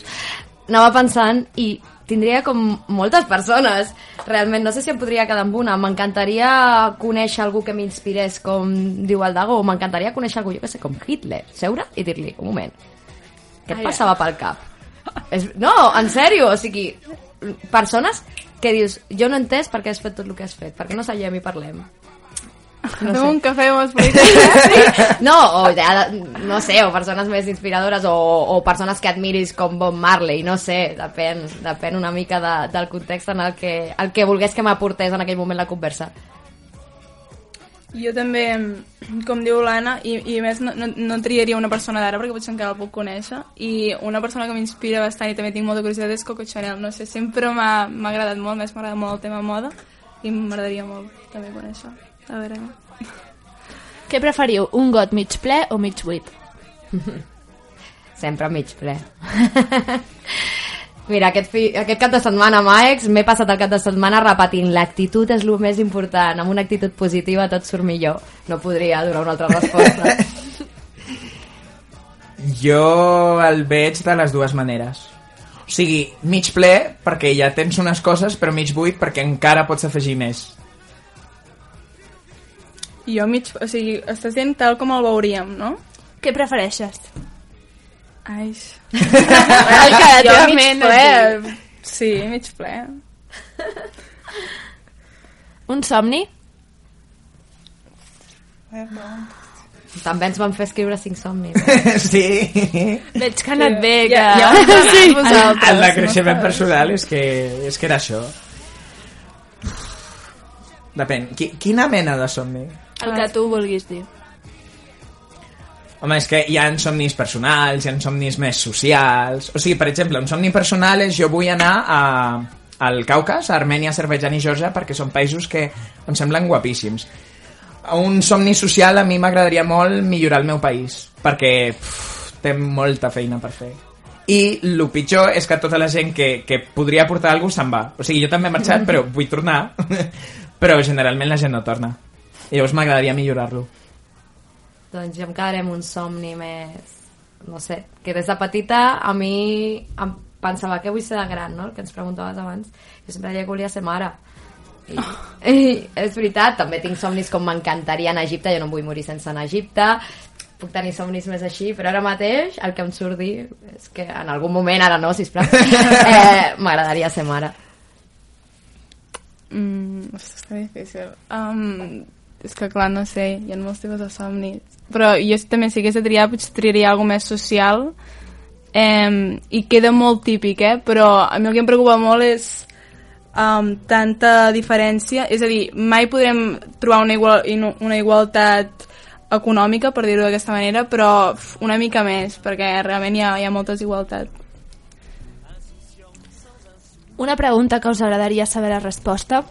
Speaker 1: anava pensant i tindria com moltes persones. Realment, no sé si em podria quedar amb una. M'encantaria conèixer algú que m'inspirés, com diu el Dago, o m'encantaria conèixer algú, jo que sé, com Hitler. Seure i dir-li, un moment, què et passava pel cap? És, no, en sèrio, o sigui, persones que dius, jo no he entès per què has fet tot el que has fet, per què no seiem i parlem.
Speaker 5: No Fem un cafè i m'ho expliques.
Speaker 1: No, o ja, no sé, o persones més inspiradores o, o persones que admiris com Bob Marley, no sé, depèn, depèn una mica de, del context en el que, el que volgués que m'aportés en aquell moment la conversa.
Speaker 5: Jo també, com diu l'Anna, i, i a més no, no, no triaria una persona d'ara perquè potser encara el puc conèixer, i una persona que m'inspira bastant i també tinc molta curiositat és Coco Chanel, no sé, sempre m'ha agradat molt, més m'agrada molt el tema moda, i m'agradaria molt també conèixer. A veure,
Speaker 2: Què preferiu, un got mig ple o mig buit?
Speaker 1: Sempre mig ple. Mira, aquest, fi, aquest cap de setmana, Maex, m'he passat el cap de setmana repetint l'actitud és el més important, amb una actitud positiva tot surt millor. No podria donar una altra resposta.
Speaker 3: Jo el veig de les dues maneres. O sigui, mig ple perquè ja tens unes coses, però mig buit perquè encara pots afegir més.
Speaker 5: Jo mig, o sigui, estàs dient tal com el veuríem, no?
Speaker 2: Què prefereixes?
Speaker 5: Ai,
Speaker 2: El que
Speaker 5: jo mig
Speaker 2: ment
Speaker 5: ple, sí, mig ple.
Speaker 2: Un somni?
Speaker 1: També ens van fer escriure cinc somnis.
Speaker 3: sí.
Speaker 2: Veig que ha anat bé, que...
Speaker 5: Ja, ja us sí. vosaltres.
Speaker 3: El de creixement personal és que, és que era això. Depèn. Qui, quina mena de somni?
Speaker 2: El que tu vulguis dir.
Speaker 3: Home, és que hi ha somnis personals, hi ha somnis més socials... O sigui, per exemple, un somni personal és jo vull anar a, al Caucas, a Armènia, Azerbaijan i Georgia, perquè són països que em semblen guapíssims. Un somni social a mi m'agradaria molt millorar el meu país, perquè pff, té molta feina per fer. i el pitjor és que tota la gent que, que podria aportar alguna cosa se'n va. O sigui, jo també he marxat, però vull tornar. però generalment la gent no torna. I llavors m'agradaria millorar-lo.
Speaker 1: Doncs jo em quedaré amb un somni més... No sé, que des de petita a mi em pensava que vull ser de gran, no? El que ens preguntaves abans. Jo sempre deia que volia ser mare. I, i és veritat, també tinc somnis com m'encantaria anar a Egipte, jo no em vull morir sense anar a Egipte, puc tenir somnis més així, però ara mateix el que em surt dir és que en algun moment, ara no, sisplau, eh, m'agradaria ser mare.
Speaker 5: Mm, que difícil. Um, és que clar, no sé, hi ha molts tipus de somnis. Però jo també si hagués de triar, potser triaria alguna més social eh, i queda molt típic, eh? però a mi el que em preocupa molt és um, tanta diferència, és a dir, mai podrem trobar una, igual, una igualtat econòmica, per dir-ho d'aquesta manera, però una mica més, perquè realment hi ha, hi ha molta desigualtat.
Speaker 2: Una pregunta que us agradaria saber la resposta.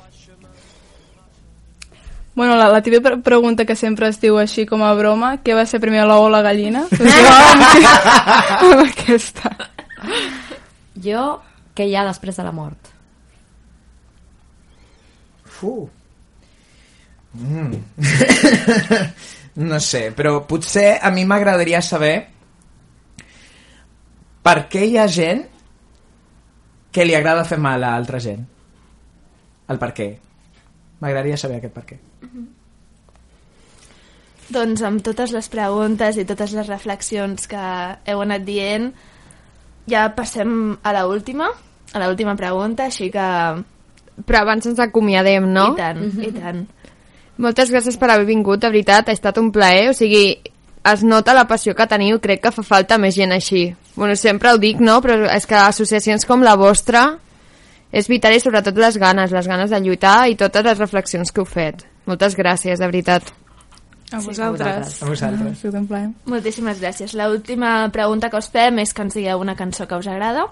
Speaker 5: Bueno, la, la típica pre- pregunta que sempre es diu així com a broma, què va ser primer l'ou o la gallina? Doncs jo amb, amb aquesta.
Speaker 1: Jo, què hi ha després de la mort?
Speaker 3: Fu. Mm. no sé, però potser a mi m'agradaria saber per què hi ha gent que li agrada fer mal a altra gent. El per què. M'agradaria saber aquest per què.
Speaker 2: Doncs amb totes les preguntes i totes les reflexions que heu anat dient, ja passem a la última, a la última pregunta, així que...
Speaker 4: Però abans ens acomiadem, no?
Speaker 2: I tant, i tant.
Speaker 4: Moltes gràcies per haver vingut, de veritat, ha estat un plaer, o sigui, es nota la passió que teniu, crec que fa falta més gent així. Bueno, sempre ho dic, no?, però és que associacions com la vostra és vital i sobretot les ganes, les ganes de lluitar i totes les reflexions que heu fet. Moltes gràcies, de veritat.
Speaker 5: A vosaltres.
Speaker 3: A vosaltres.
Speaker 5: Sigut un plaer.
Speaker 2: Moltíssimes gràcies. La última pregunta que us fem és que ens digueu una cançó que us agrada.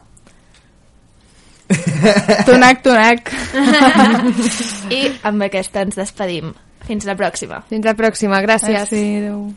Speaker 5: Tonac, tonac.
Speaker 2: I amb aquesta ens despedim. Fins la pròxima.
Speaker 4: Fins la pròxima, gràcies.
Speaker 5: Sí, adéu.